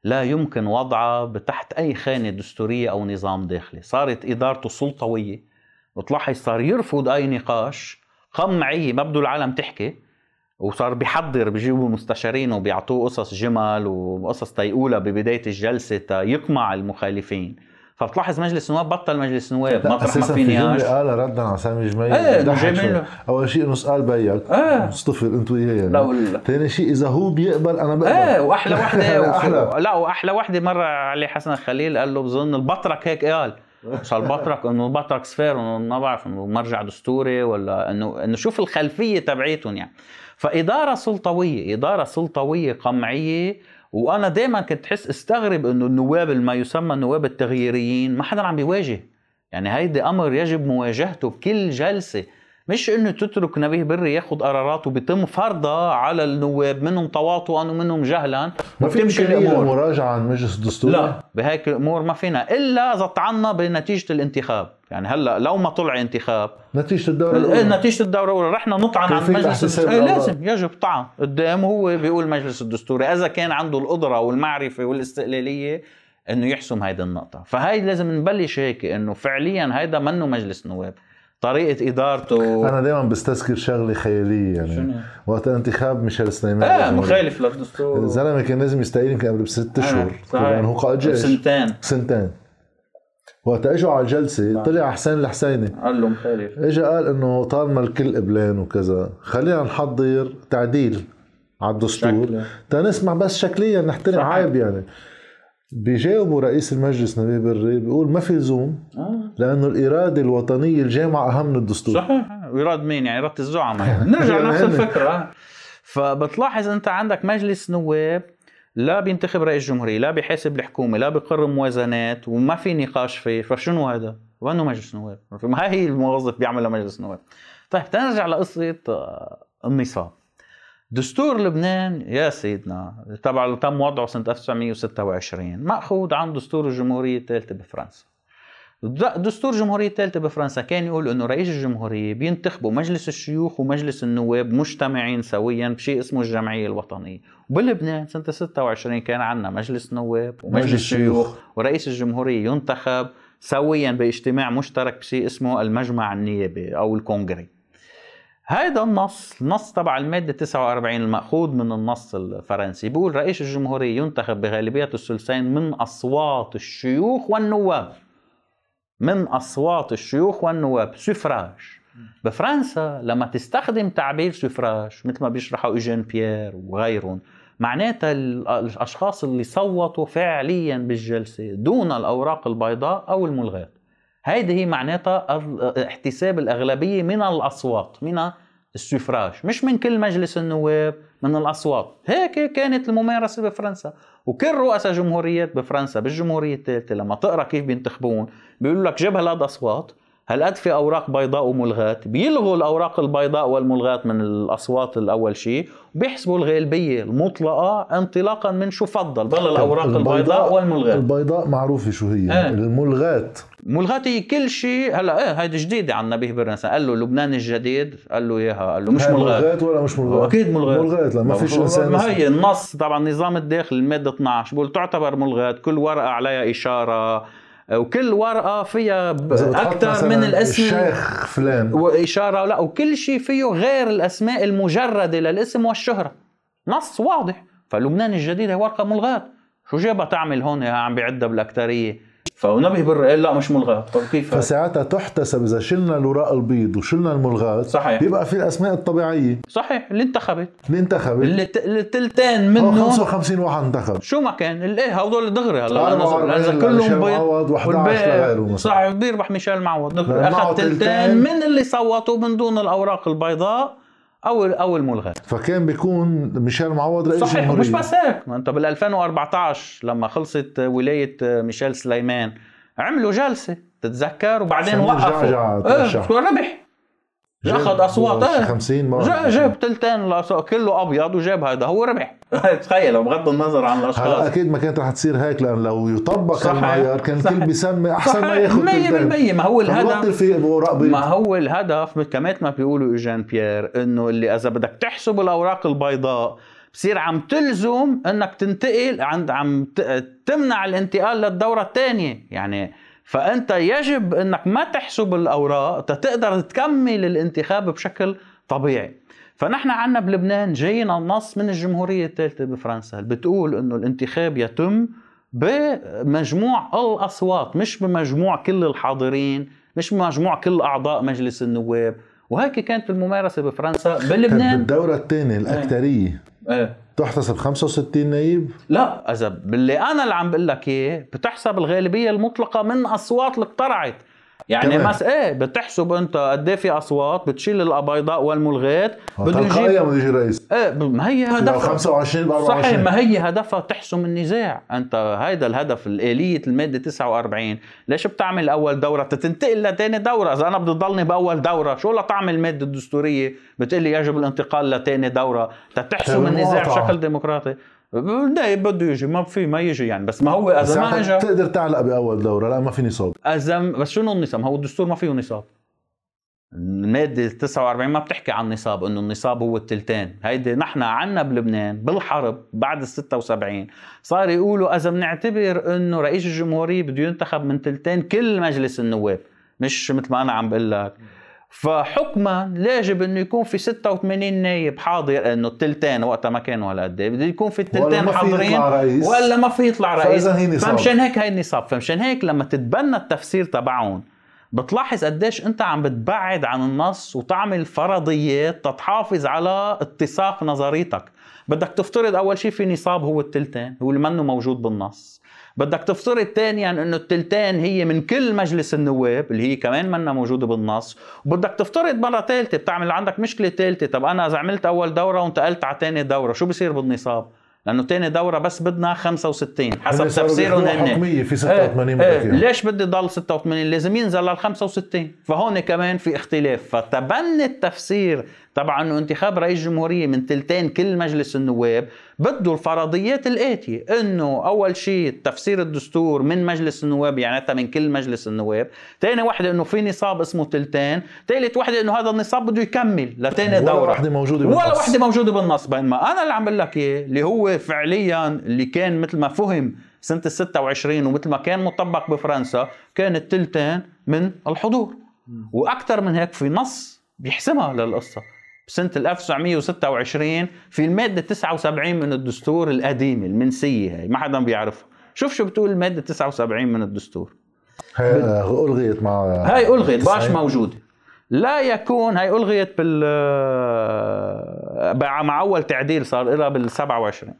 B: لا يمكن وضعها تحت أي خانة دستورية أو نظام داخلي صارت إدارته سلطوية بتلاحظ صار يرفض أي نقاش قمعية ما بده العالم تحكي وصار بيحضر بيجيبوا مستشارين وبيعطوه قصص جمل وقصص تيقولها ببداية الجلسة تا يقمع المخالفين. فبتلاحظ مجلس النواب بطل مجلس نواب
A: لا
B: مطرح ما في نقاش
A: قالها ردا على سامي جميل.
B: إيه.
A: أول شيء إنه سؤال بيك.
B: إيه.
A: اصطفل أنتوا اياه يعني. ثاني شيء إذا هو بيقبل أنا بقبل.
B: إيه وأحلى
A: وحدة.
B: لا وأحلى وحدة مرة علي حسن الخليل قال له بظن البطرك هيك قال. مش البطرك إنه البطرك سفير ما بعرف إنه مرجع دستوري ولا إنه إنه شوف الخلفية تبعيتهم يعني. فإدارة سلطوية إدارة سلطوية قمعية وأنا دائما كنت حس استغرب إنه النواب ما يسمى النواب التغييريين ما حدا عم بيواجه. يعني هيدي أمر يجب مواجهته بكل جلسة. مش إنه تترك نبيه بري ياخذ قرارات وبيتم فرضها على النواب منهم تواطؤا ومنهم جهلا
A: ما في
B: الأمور.
A: لمراجعة عن مجلس الدستوري
B: لا بهيك الأمور ما فينا إلا إذا طعنا بنتيجة الانتخاب. يعني هلأ لو ما طلع انتخاب
A: نتيجة الدورة
B: إيه،
A: الأولى.
B: نتيجة الدورة الأولى. رحنا نطعن عن مجلس الدستوري إيه،. لازم يجب طعن. قدام هو بيقول مجلس الدستوري إذا كان عنده القدرة والمعرفة والاستقلالية إنه يحسم هيدي النقطة. فهي لازم نبلش هيك إنه فعليا هيدا منه مجلس نواب. طريقة إدارته.
A: أنا دائما بستذكر شغلة خيالية يعني.
B: شنو؟
A: وقت انتخاب ميشيل سليمان آه
B: مخالف للدستور.
A: الزلمة كان لازم يستقيل يمكن قبل بست أشهر.
B: صحيح.
A: لأنه هو قائد جيش.
B: سنتين
A: سنتين. وقت إجوا على الجلسة طلع حسين الحسيني.
B: قال له مخالف.
A: اجى قال إنه طالما الكل قبلان وكذا خلينا نحضر تعديل على الدستور. تنسمع بس شكليا نحترم. عيب يعني. بيجاوبوا رئيس المجلس نبيه بري بيقول ما في لزوم
B: آه.
A: لأنه الإرادة الوطنية الجامعة أهم من الدستور
B: صحيح ويراد مين يعني إرادة الزعماء يعني. نرجع
A: يعني
B: لنفس
A: هن-
B: الفكرة فبتلاحظ أنت عندك مجلس نواب لا بينتخب رئيس جمهورية لا بيحاسب الحكومة لا بيقرر موازنات وما في نقاش فيه فشنو هذا؟ وينه مجلس نواب؟ ما هي الموظف بيعملها مجلس نواب طيب تنرجع لقصة آه، النصاب دستور لبنان يا سيدنا تبع اللي تم وضعه سنة 1926 مأخوذ عن دستور الجمهورية الثالثة بفرنسا. دستور الجمهورية الثالثة بفرنسا كان يقول إنه رئيس الجمهورية بينتخبوا مجلس الشيوخ ومجلس النواب مجتمعين سويا بشيء اسمه الجمعية الوطنية. وبلبنان سنة 26 كان عندنا مجلس نواب ومجلس
A: مجلس شيوخ.
B: شيوخ. ورئيس الجمهورية ينتخب سويا باجتماع مشترك بشيء اسمه المجمع النيابي أو الكونغري. هذا النص النص تبع المادة 49 المأخوذ من النص الفرنسي. بيقول رئيس الجمهورية ينتخب بغالبية الثلثين من أصوات الشيوخ والنواب. من أصوات الشيوخ والنواب. سفراج. بفرنسا لما تستخدم تعبير سفراج مثل ما بيشرحوا إيجين بيير وغيرهم معناتها ال- الأشخاص اللي صوتوا فعليا بالجلسة دون الأوراق البيضاء أو الملغاة. هيدي هي معناتها احتساب الأغلبية من الأصوات من السفراج. مش من كل مجلس النواب من الأصوات. هيك كانت الممارسة بفرنسا. وكل رؤساء جمهوريات بفرنسا بالجمهورية الثالثة لما تقرأ كيف بينتخبون بيقولوا لك جيب هالقد أصوات هالقد في أوراق بيضاء وملغاة بيلغوا الأوراق البيضاء والملغاة من الأصوات الأول شيء وبيحسبوا الغالبية المطلقة انطلاقا من شو فضل. بل الأوراق البيضاء والملغاة.
A: البيضاء معروفة شو هي؟
B: آه.
A: الملغاة
B: ملغاتي كل شيء. هلا إيه هيدي جديدة عن نبيه برنسا قال له لبنان الجديد قال له إياها. قال له مش
A: هاي
B: ملغاة
A: ملغاة ولا مش ملغاة
B: أكيد ملغاة
A: ملغاة لا ما فيش إنسان
B: ما هي النص؟ طبعا النظام الداخلي المادة 12 بقول تعتبر ملغاة كل ورقة عليها إشارة. وكل ورقة فيها
A: أكثر
B: من الاسم.
A: الشيخ فلان.
B: وإشارة لا وكل شيء فيه غير الأسماء المجردة للاسم والشهرة. نص واضح. فلبنان الجديد هي ورقة ملغاة. شو جابها تعمل هون؟ عم بيعدها بالاكثريه فنبه بر قال لا مش ملغاة طب كيف
A: فساعتها تحتسب إذا شلنا الوراق البيض وشلنا الملغاة
B: صحيح.
A: بيبقى في الأسماء الطبيعية.
B: صحيح اللي انتخبت.
A: اللي انتخبت.
B: اللي
A: هو
B: منه
A: 55 واحد انتخب.
B: شو ما كان إيه هدول دغري هلا.
A: 44 إذا
B: كلهم بيض
A: معوض و11
B: والباقي-
A: لغيره.
B: صح بيربح ميشيل معوض. دغري. أخذ.
A: تلتين.
B: من اللي صوتوا من دون الأوراق البيضاء. أو أو الملغاه
A: فكان بيكون ميشيل معوض رئيس
B: صحيح
A: الجمهوريه
B: مش بس هيك ما أنت بال 2014 لما خلصت ولاية ميشيل سليمان عملوا جلسة تتذكر؟ وبعدين وقفوا.
A: ترشح.
B: ربح. أخذ اصوات إيه
A: 50 ما
B: جا- جاب تلتين الأصوات، كله أبيض وجاب هذا. هو ربح. تخيل بغض النظر عن
A: هلا
B: الاشخاص
A: أكيد ما كانت رح تصير هيك لأن لو يطبق. المعيار كان الكل. بيسمي أحسن ما. ياخذ
B: 100% ما هو الهدف ما هو الهدف كمان ما بيقولوا إيجان بيير إنه اللي إذا بدك تحسب الأوراق البيضاء بصير عم تلزم إنك تنتقل عند عم تمنع الانتقال للدورة الثانية. يعني فأنت يجب إنك ما تحسب الأوراق تقدر تكمل الانتخاب بشكل طبيعي. فنحن عنا بلبنان جاينا النص من الجمهورية الثالثة بفرنسا اللي بتقول إنه الانتخاب يتم بمجموع الأصوات مش بمجموع كل الحاضرين مش بمجموع كل أعضاء مجلس النواب. وهيك كانت الممارسة بفرنسا بلبنان.
A: بالدورة الثانية الأكثرية.
B: إيه.
A: تحتسب 65 نايب؟
B: لا إذا باللي أنا اللي عم بقول لك اياه بتحسب الغالبية المطلقة من أصوات اللي اقترعت. يعني
A: كمان.
B: مس إيه بتحسب أنت قد إيه في أصوات بتشيل الأبيضاء والملغات بده يجيب
A: بده يجي رئيس.
B: إيه ما هي هدفها.
A: 25 ب
B: صحيح
A: 24
B: ما هي هدفها تحسم النزاع. أنت هيدا الهدف الآلية المادة 49 ليش بتعمل أول دورة؟ تنتقل لتاني دورة. إذا أنا بدي ضلني بأول دورة شو لا تعمل المادة الدستورية؟ بتقلي يجب الانتقال لتاني دورة. تتحسم النزاع. بشكل ديمقراطي. نايب بده يجي ما في ما يجي يعني بس ما هو إذا ما اجى
A: بتقدر تعلق باول دورة لا ما في نصاب
B: اذا بس شنو النصاب؟ هو الدستور ما فيه نصاب. المادة 49 ما بتحكي عن نصاب إنه النصاب هو التلتين، هيدي نحن عنا بلبنان بالحرب بعد ال 76 صار يقولوا اذا بنعتبر إنه رئيس الجمهورية بده ينتخب من تلتين كل مجلس النواب، مش مثل ما أنا عم بقول لك. فحكما يجب إنه يكون في 86 نايب حاضر انه التلتين وقتها ما كانوا ولا قد. إيه بده يكون في
A: في
B: حاضرين. ولا ما في يطلع رئيس.
A: فإذا هي نصاب.
B: فمشان هيك هي النصاب. فمشان هيك لما تتبنى التفسير تبعهم بتلاحظ قديش أنت عم بتبعد عن النص وتعمل فرضيات تتحافظ على اتساق نظريتك. بدك تفترض أول شيء في نصاب هو التلتين هو اللي منه موجود بالنص. بدك تفترض ثانيا إنه التلتين هي من كل مجلس النواب اللي هي كمان منا موجودة بالنص. وبدك تفترض مرة ثالثه بتعمل عندك مشكلة ثالثه طب أنا إذا عملت أول دورة وانتقلت على ثاني دورة شو بصير بالنصاب؟ لأنه ثاني دورة بس بدنا 65 حسب تفسيرهم هن
A: حكمية في
B: إيه
A: 86 إيه إياها.
B: ليش بدي ضل 86 لازم ينزل لل 65 فهون كمان في اختلاف. فتبني التفسير تبع انه انتخاب رئيس جمهورية من تلتين كل مجلس النواب بده الفرضيات الآتية إنه أول شيء تفسير الدستور من مجلس النواب يعني من كل مجلس النواب. ثاني وحدة إنه في نصاب اسمه تلتين ثالث وحدة إنه هذا النصاب بده يكمل لتاني
A: ولا
B: دورة.
A: وحدة موجودة
B: ولا
A: بالنص.
B: وحدة موجودة بالنص بينما أنا اللي عم بقول لك إياه اللي هو فعليا اللي كان مثل ما فهم سنة ال 26 ومثل ما كان مطبق بفرنسا كان التلتين من الحضور. وأكثر من هيك في نص بيحسمها للقصة. بسنه ال 1926 في المادة 79 من الدستور القديمة المنسية هي ما حدا بيعرفها. شوف شو بتقول المادة 79 من الدستور.
A: هي آه، ألغيت مع
B: هاي ألغيت باش. موجودة. لا يكون هاي ألغيت بال بع- مع أول تعديل صار لها بال 27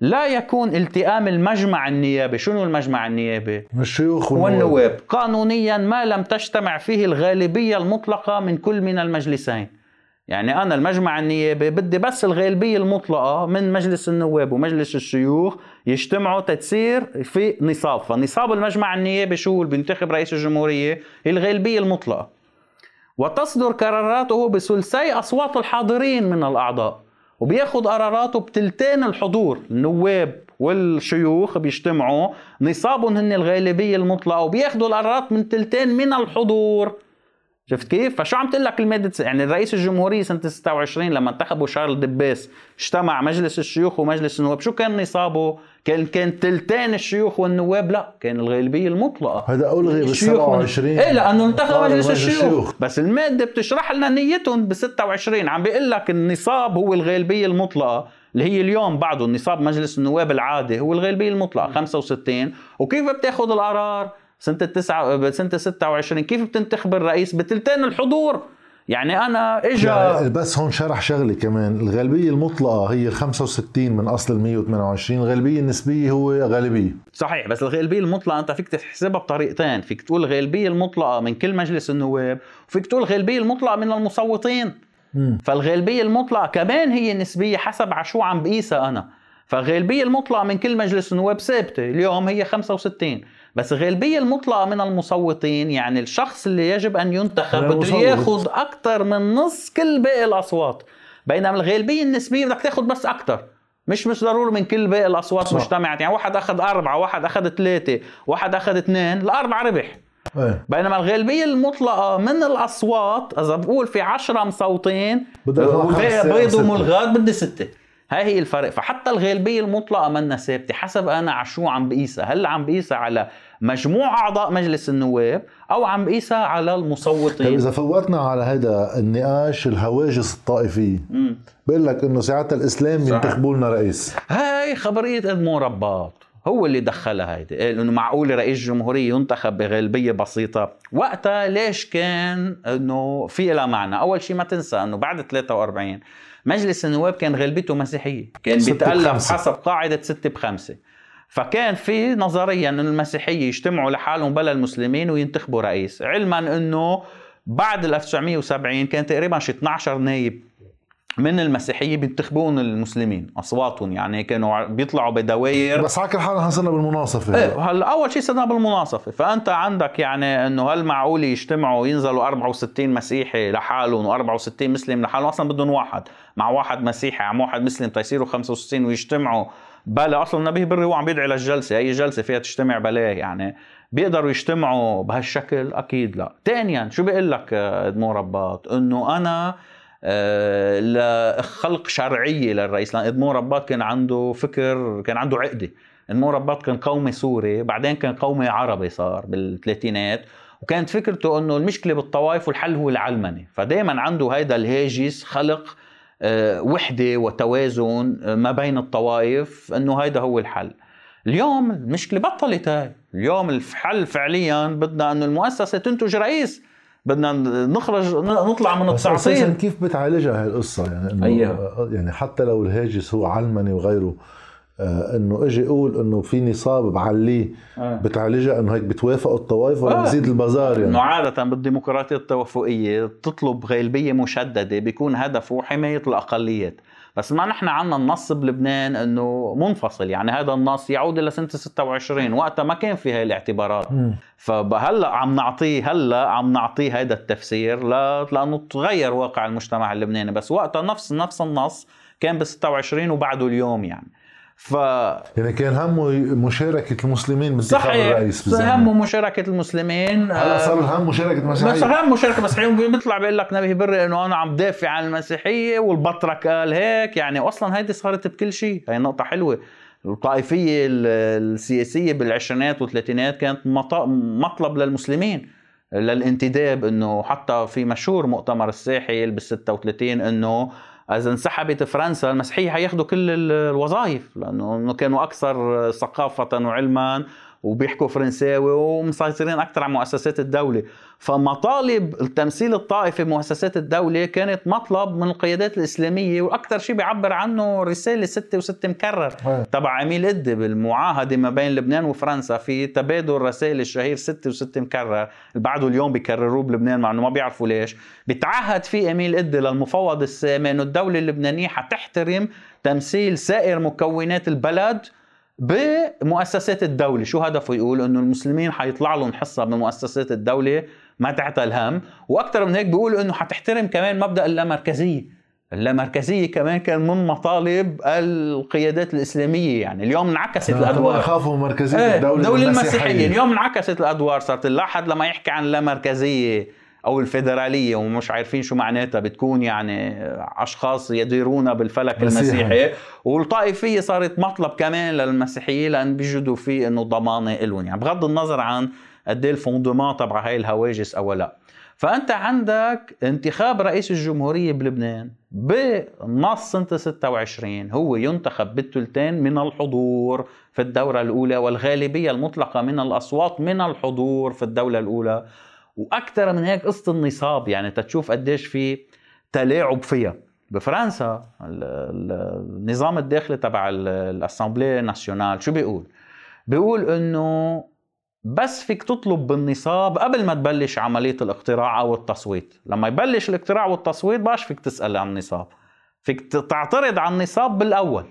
B: لا يكون التئام المجمع النيابي شنو المجمع النيابي
A: الشيوخ
B: والنواب. قانونيا ما لم تجتمع فيه الغالبية المطلقة من كل من المجلسين. يعني أنا المجمع النيابي بدي بس الغالبيه المطلقة من مجلس النواب ومجلس الشيوخ يجتمعوا تتصير في نصاب فنصاب المجمع النيابي شو اللي بينتخب رئيس الجمهورية؟ هي الغالبيه المطلقة. وتصدر قراراته بثلثي أصوات الحاضرين من الأعضاء. وبياخد قراراته بتلتين الحضور. النواب والشيوخ بيجتمعوا نصابهم هن الغالبيه المطلقة. وبياخدوا القرارات من تلتين من الحضور. شفت كيف؟ فشو عم تقول لك المادة يعني الرئيس الجمهورية سنة 26 لما انتخبوا شارل دباس اجتمع مجلس الشيوخ ومجلس النواب. شو كان نصابه؟ كان كان تلتين الشيوخ والنواب؟ لا كان الغالبية المطلقة.
A: هذا ألغي بال
B: الشيوخ وال-
A: 27
B: إيه لأنه انتخب مجلس
A: مجلس
B: الشيوخ.
A: الشيوخ.
B: بس المادة بتشرح لنا نيتهم ب 26 عم بيقول لك النصاب هو الغالبية المطلقة اللي هي اليوم بعده النصاب مجلس النواب العادي هو الغالبية المطلقة 65 وكيف بتاخذ القرار؟ سنة التسعة سنة 26 كيف بتنتخب الرئيس بتلتين الحضور؟ يعني أنا
A: يعني بس هون شرح شغله كمان. الغالبية المطلقة هي ال 65 من أصل ال 128 الغالبيه النسبية هو غالبية.
B: صحيح بس الغالبية المطلقة أنت فيك تحسبها بطريقتين. فيك تقول الغالبيه المطلقة من كل مجلس النواب وفيك تقول الغالبيه المطلقة من المصوتين.
A: مم.
B: فالغالبية المطلقة كمان هي نسبية حسب على شو عم بقيسها أنا. فالغالبية المطلقة من كل مجلس النواب ثابتة. اليوم هي 65 بس الغالبيه المطلقة من المصوتين يعني الشخص اللي يجب أن ينتخب بده. ياخذ أكثر من نص كل باقي الأصوات بينما الغالبية النسبية بدك تاخذ بس أكثر مش مش ضروري من كل باقي الأصوات
A: صح.
B: مجتمعة يعني واحد أخذ أربعة واحد أخذ ثلاثة واحد أخذ اثنين الأربعة ربح
A: إيه
B: بينما الغالبية المطلقة من الأصوات إذا بقول في عشرة مصوتين
A: بدك تاخذ خمسة
B: وباقي
A: أو
B: بيض
A: ستة.
B: وملغات بدي ستة هاي هي الفرق. فحتى الغالبية المطلقة منا ثابتة حسب أنا على شو عم بقيسها. هل عم بقيسها على مجموع أعضاء مجلس النواب أو عم بقيسها على
A: طيب
B: المصوتين
A: إذا فوتنا على هذا النقاش الهواجس الطائفيه
B: مم.
A: بقول لك إنه ساعتها الإسلام
B: صحيح.
A: بينتخبوا لنا رئيس.
B: هاي خبرية ادمون رباط. هو اللي دخلها هيدي. قال إنه معقول رئيس جمهورية ينتخب بغالبية بسيطة. وقتها ليش كان إنه في لها معنى؟ أول شيء ما تنسى إنه بعد 43 مجلس النواب كان غالبيته مسيحية. كان بيتألف حسب قاعدة ستة بخمسة. فكان في نظريا إن المسيحية يجتمعوا لحالهم بلا المسلمين وينتخبوا رئيس. علما إنه بعد 1970 كان تقريبا شي 12 نايب من المسيحيه بينتخبون المسلمين أصواتهم يعني كانوا بيطلعوا بدوائر.
A: بس على كل حال صرنا بالمناصفة.
B: إيه هلا أول شيء صرنا بالمناصفة فأنت عندك يعني إنه هل معقول يجتمعوا ينزلوا 64 مسيحي لحالهم و64 مسلم لحالهم؟ أصلا بدهم واحد مع واحد مسيحي مع واحد مسلم تيصيروا 65 ويجتمعوا. بلا أصلا النبي بري هو عم بيدعي للجلسة أي جلسة فيها تجتمع بلاه يعني. بيقدروا يجتمعوا بهالشكل؟ أكيد لا. ثانيا شو بيقول لك إدمو رباط؟ إنه أنا آه، لخلق شرعية للرئيس. لأن إدمو رباط كان عنده فكر كان عنده عقدة. إدمو رباط كان قومي سوري بعدين كان قومي عربي صار بالثلاثينات. وكانت فكرته إنه المشكلة بالطوائف والحل هو العلمنه فدائما عنده هيدا الهاجس خلق آه، وحدة وتوازن آه، ما بين الطوائف إنه هيدا هو الحل. اليوم المشكلة بطلت هاي. اليوم الحل فعليا بدنا إنه المؤسسة تنتج رئيس. بدنا نخرج نطلع من التعطيل
A: كيف بتعالجها هاي القصة يعني إنه أيها. يعني حتى لو الهاجس هو علمني وغيره آه إنه إجي أقول إنه في نصاب بعليه آه. بتعالجها إنه هيك بتوافق الطوائف ولا آه. بزيد البازار يعني
B: إنه عادة بالديمقراطية التوافقية تطلب غالبية مشددة بيكون هدفه حماية الأقليات بس ما نحن عنا النص بلبنان إنه منفصل. يعني هذا النص يعود إلى سنة 26 وقتها ما كان في هاي الاعتبارات. فهلا عم نعطيه هلأ عم نعطيه هذا التفسير لأنه تغير واقع المجتمع اللبناني. بس وقتها نفس نفس النص كان ب 26 وبعده اليوم يعني. ف
A: يعني كان همه مشاركة المسلمين بانتخاب الرئيس
B: صحيح. همه مشاركة المسلمين.
A: هلا صار الهم مشاركة المسيحية
B: بس هم مشاركة المسيحيين بيطلع بيقول لك نبي بري إنه أنا عم دافع عن المسيحية والبطرك قال هيك. يعني أصلا هيدي صارت بكل شيء. هي نقطة حلوة. الطائفية السياسية بالعشرينات والثلاثينات كانت مطلب للمسلمين للانتداب إنه حتى في مشهور مؤتمر الساحل بال 36 إنه إذا انسحبت فرنسا المسيحية حياخذوا كل الوظائف لأنه كانوا أكثر ثقافة وعلما وبيحكوا فرنساوي ومسيطرين أكثر على مؤسسات الدولة. فمطالب التمثيل الطائفي بمؤسسات الدولة كانت مطلب من القيادات الإسلامية وأكثر شيء بيعبر عنه رسالة ستة وستة مكرر. تبع عميل إدي بالمعاهدة ما بين لبنان وفرنسا في تبادل رسائل الشهير ستة وستة مكرر. اللي بعده اليوم بيكرروه بلبنان مع إنه ما بيعرفوا ليش. بيتعهد فيه أميل إدي للمفوض السامي إنه الدولة اللبنانية حتحترم تمثيل سائر مكونات البلد بمؤسسات الدولة. شو هدفه؟ يقول إنه المسلمين حيطلع لهم حصة بمؤسسات الدولة ما تعتى الهم. وأكثر من هيك بيقول إنه حتحترم كمان مبدأ اللامركزية. اللامركزية كمان كان من مطالب القيادات الإسلامية يعني. اليوم انعكست الأدوار.
A: يخافوا مركزية إيه الدولة الدولة المسيحية.
B: اليوم انعكست الأدوار. صارت الواحد لما يحكي عن اللامركزية أو الفيدرالية ومش عارفين شو معناتها بتكون يعني أشخاص يديرون بالفلك المسيحي. والطائفية صارت مطلب كمان للمسيحيين لأن بيجدوا فيه إنه ضمانة لهم يعني بغض النظر عن قد إيه الفوندمان تبع هاي الهواجس أو لا. فأنت عندك انتخاب رئيس الجمهورية بلبنان بنص سنة 26 هو ينتخب بالثلثين من الحضور في الدورة الأولى والغالبية المطلقة من الأصوات من الحضور في الدولة الأولى. وأكثر من هيك قصة النصاب يعني تتشوف قديش في تلاعب فيها. بفرنسا النظام الداخلي تبع الأسامبلية ناسيونال شو بيقول؟ بيقول إنه بس فيك تطلب بالنصاب قبل ما تبلش عملية الاقتراع أو التصويت. لما يبلش الاقتراع والتصويت باش فيك تسأل عن النصاب. فيك تعترض على النصاب بالأول.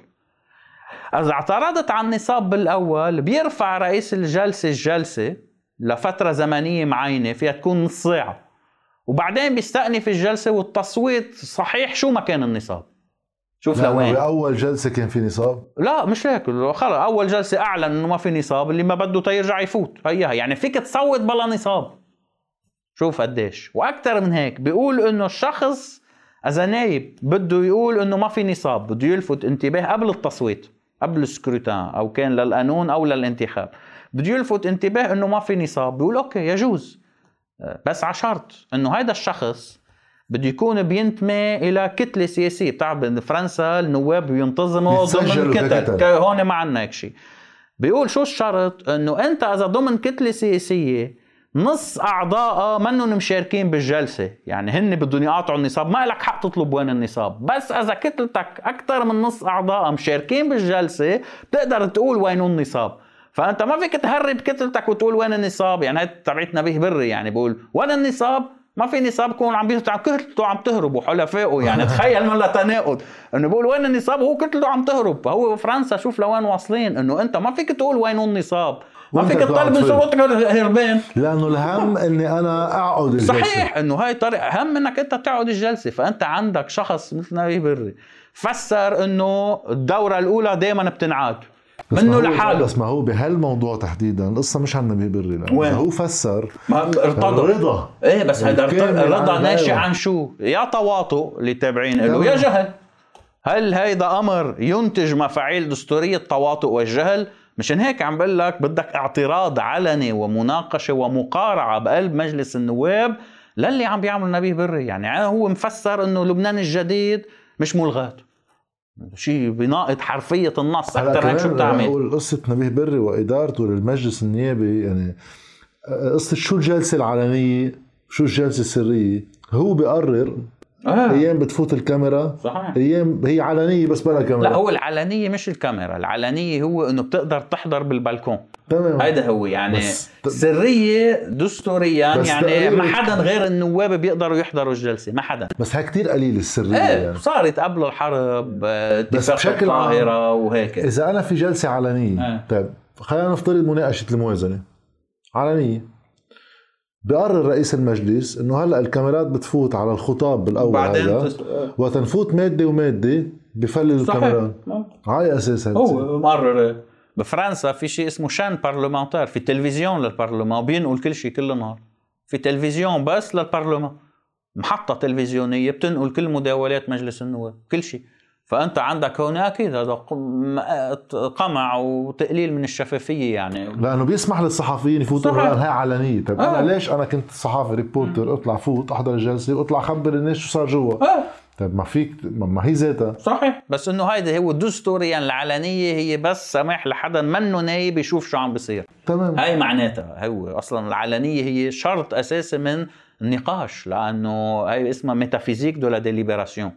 B: إذا اعترضت على النصاب بالأول بيرفع رئيس الجلسة الجلسة لفترة زمنية معينة فيها تكون نص ساعة وبعدين بيستأنف الجلسة والتصويت صحيح شو ما كان النصاب.
A: شوف لوين. باول جلسة كان في نصاب؟
B: لا مش هيك. خلص أول جلسة أعلن إنه ما في نصاب اللي ما بده تيرجع يفوت. هيها يعني فيك تصوت بلا نصاب. شوف قديش. وأكثر من هيك بيقول إنه الشخص اذا نايب بده يقول إنه ما في نصاب بده يلفت انتباه قبل التصويت قبل ال scrutin أو كان للقانون أو للانتخاب. بده يلفت انتباه إنه ما في نصاب. بيقول okay يجوز. بس على شرط إنه هذا الشخص بده يكون بينتمي إلى كتلة سياسية. بتعرف بفرنسا النواب بينتظموا ضمن كتل. هون ما عندنا هيك شيء. بيقول شو الشرط؟ إنه أنت إذا ضمن كتلة سياسية نص اعضائها منهم مشاركين بالجلسة. يعني هن بدهم يقاطعوا النصاب. ما لك حق تطلب وين النصاب. بس إذا كتلتك أكثر من نص اعضائها مشاركين بالجلسة بتقدر تقول وين النصاب. فأنت ما فيك تهرب كتلتك وتقول وين النصاب. يعني هاي تبعت نبيه بري. يعني بقول وين النصاب؟ ما في نصاب يكون عم بيطلع كتلته عم تهرب وحلفائه يعني. تخيل من تناقض. إنه بقول وين النصاب؟ وهو كتلته عم تهرب. فهو فرنسا شوف لوين واصلين. إنه أنت ما فيك تقول وين النصاب. ما فيك تطالب من سلطتك هربان
A: لأنه الهم إني أنا أقعد الجلسة.
B: صحيح إنه هاي طريقة. الهم إنك أنت تقعد الجلسة فأنت عندك شخص مثل نبيه بري. فسر إنه الدورة الأولى دائما بتنعاد. منه لحاله.
A: بس ما هو بهالموضوع تحديدا. القصة مش عن نبي بري وين؟ هو فسر
B: ارتضى. الرضا إيه بس هذا الرضا ناشئ عن شو؟ يا تواطؤ اللي تابعين له. يا جهل. هل هيدا أمر ينتج مفاعيل دستورية التواطؤ والجهل؟ مشان هيك عم بقول لك بدك اعتراض علني ومناقشة ومقارعة بقلب مجلس النواب للي عم بيعمل نبيه بري. يعني هو مفسر إنه لبنان الجديد مش ملغاه شيء بناقض حرفية النص. أكثر هيك شو بتعمل
A: بقول قصة نبيه بري وإدارته للمجلس النيابي يعني قصة شو الجلسة العلنيه شو الجلسة السرية؟ هو بيقرر آه. أيام بتفوت الكاميرا. صحيح. أيام هي علنية بس بلا كاميرا.
B: لا هو العلنية مش الكاميرا العلنية هو إنه بتقدر تحضر بالبلكون. تمام. هيدا هو يعني بس سرية دستوريا يعني ما حدا غير النواب بيقدروا يحضروا الجلسة ما حدا.
A: بس هي كثير قليل السرية
B: إيه يعني. صارت قبل الحرب اتفاق القاهرة وهيك.
A: إذا أنا في جلسة علنية آه. طيب خلينا نفترض مناقشة الموازنة. علنية. بقرر رئيس المجلس إنه هلأ الكاميرات بتفوت على الخطاب بالأول بعدين هذا تس... وتنفوت مادة ومادة بفلل الكاميرات على أساس
B: هو مقرر. بفرنسا في شيء اسمه شان بارلمانتير في تلفزيون للبرلمان بينقل كل شيء كل نهار. في تلفزيون بس للبرلمان. محطة تلفزيونية بتنقل كل مداولات مجلس النواب كل شيء. فأنت عندك هون أكيد هذا قمع وتقليل من الشفافية يعني.
A: لأنه بيسمح للصحفيين يفوتوا هاي علنية. طيب آه. أنا ليش أنا كنت صحافي reporter أطلع فوت أحضر الجلسه واطلع خبر الناس شو صار جوا؟ آه. طيب ما فيك ما هي ذاتها.
B: صحيح. بس إنه هيدا هو دستوريا يعني العلنية هي بس سماح لحدا منه نايب يشوف شو عم بيصير. تمام. هاي معناتها هو أصلا العلنية هي شرط أساسي من النقاش لأنه هي اسمها métaphysique de la délibération.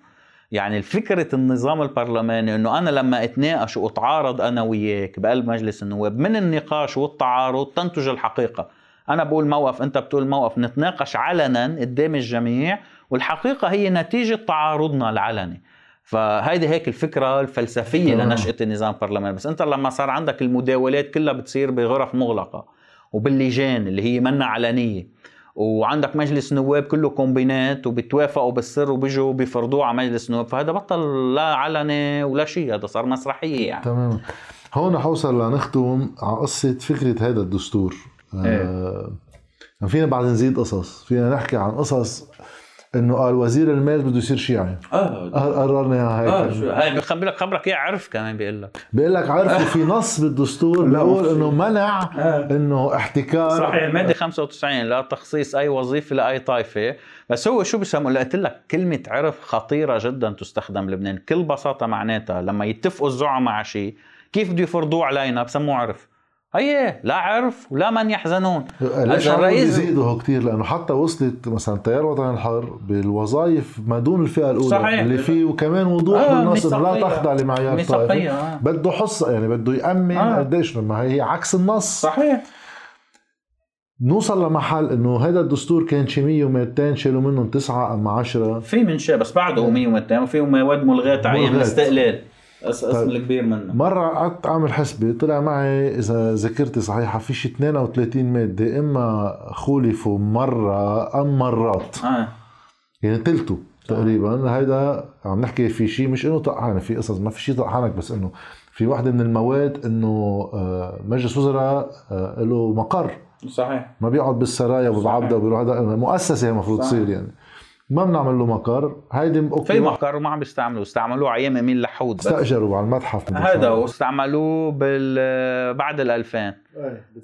B: يعني فكرة النظام البرلماني إنه أنا لما أتناقش وأتعارض أنا وياك بقلب مجلس النواب من النقاش والتعارض تنتج الحقيقة. أنا بقول موقف أنت بتقول موقف نتناقش علنا قدام الجميع والحقيقة هي نتيجة تعارضنا العلني. فهيدي هيك الفكرة الفلسفية لنشأة النظام البرلماني. بس أنت لما صار عندك المداولات كلها بتصير بغرف مغلقة وباللجان اللي هي منا علنية. وعندك مجلس نواب كله كومبينات وبتوافقوا بالسر وبيجوا بيفرضوه على مجلس نواب. فهذا بطل لا علني ولا شيء هذا صار مسرحية يعني.
A: تمام. هون حوصل لنختم على قصة فكرة هذا الدستور. إيه؟ آه فينا بعد نزيد قصص. فينا نحكي عن قصص إنه قال وزير المال بده يصير شيعي. آه. قررنا هيك.
B: آه هاي بخبرك خبرك اياه عرف كمان بيقول لك.
A: بيقول لك عرف وفي نص بالدستور بيقول إنه منع آه. إنه احتكار.
B: صحيح الماده 95 لا تخصيص أي وظيفة لأي طائفة. بس هو شو بيسموا قلت لك كلمة عرف خطيرة جدا تستخدم بلبنان كل بساطة معناتها لما يتفقوا الزعماء على شيء كيف بده يفرضوه علينا؟ بسموه عرف. هي لا عرف ولا من يحزنون.
A: ليش الرئيس بيزيدوا كثير لأنه حتى وصلت مثلا تيار وطن الحر بالوظائف ما دون الفئة الأولى صحيح. اللي فيه وكمان وضوح آه بالنص لا تخضع لمعيار الطائفه آه. بده حصه يعني بده يأمن آه. قديش ما هي عكس النص.
B: صحيح.
A: نوصل لمحل إنه هذا الدستور كان شي 100 و200 شالوا منهم تسعة اما 10
B: في من شيء بس بعده 100 و200 وفيه مواد ملغاه أيام الاستقلال أسم طيب. الكبير منه.
A: مرة قعدت أعمل حسبة طلع معي إذا ذاكرتي صحيحة في شي 32 مادة إما خولفوا مرة أم مرات. آه. يعني تلتو تقريبا. هيدا عم نحكي في شيء مش إنه طقحانة في قصص ما في شيء طقحانك بس إنه في وحدة من المواد إنه آه، مجلس وزراء آه، له مقر.
B: صحيح.
A: ما بيقعد بالسرايا وبعبده وبيروح مؤسسة المفروض تصير يعني. ما بنعمل له مقر. هيدي
B: أوكي. في مقر وما عم بيستعملوه. استعملوه على أيام أمين لحود
A: استأجروا على المتحف.
B: هذا واستعملوه بال بعد ال 2000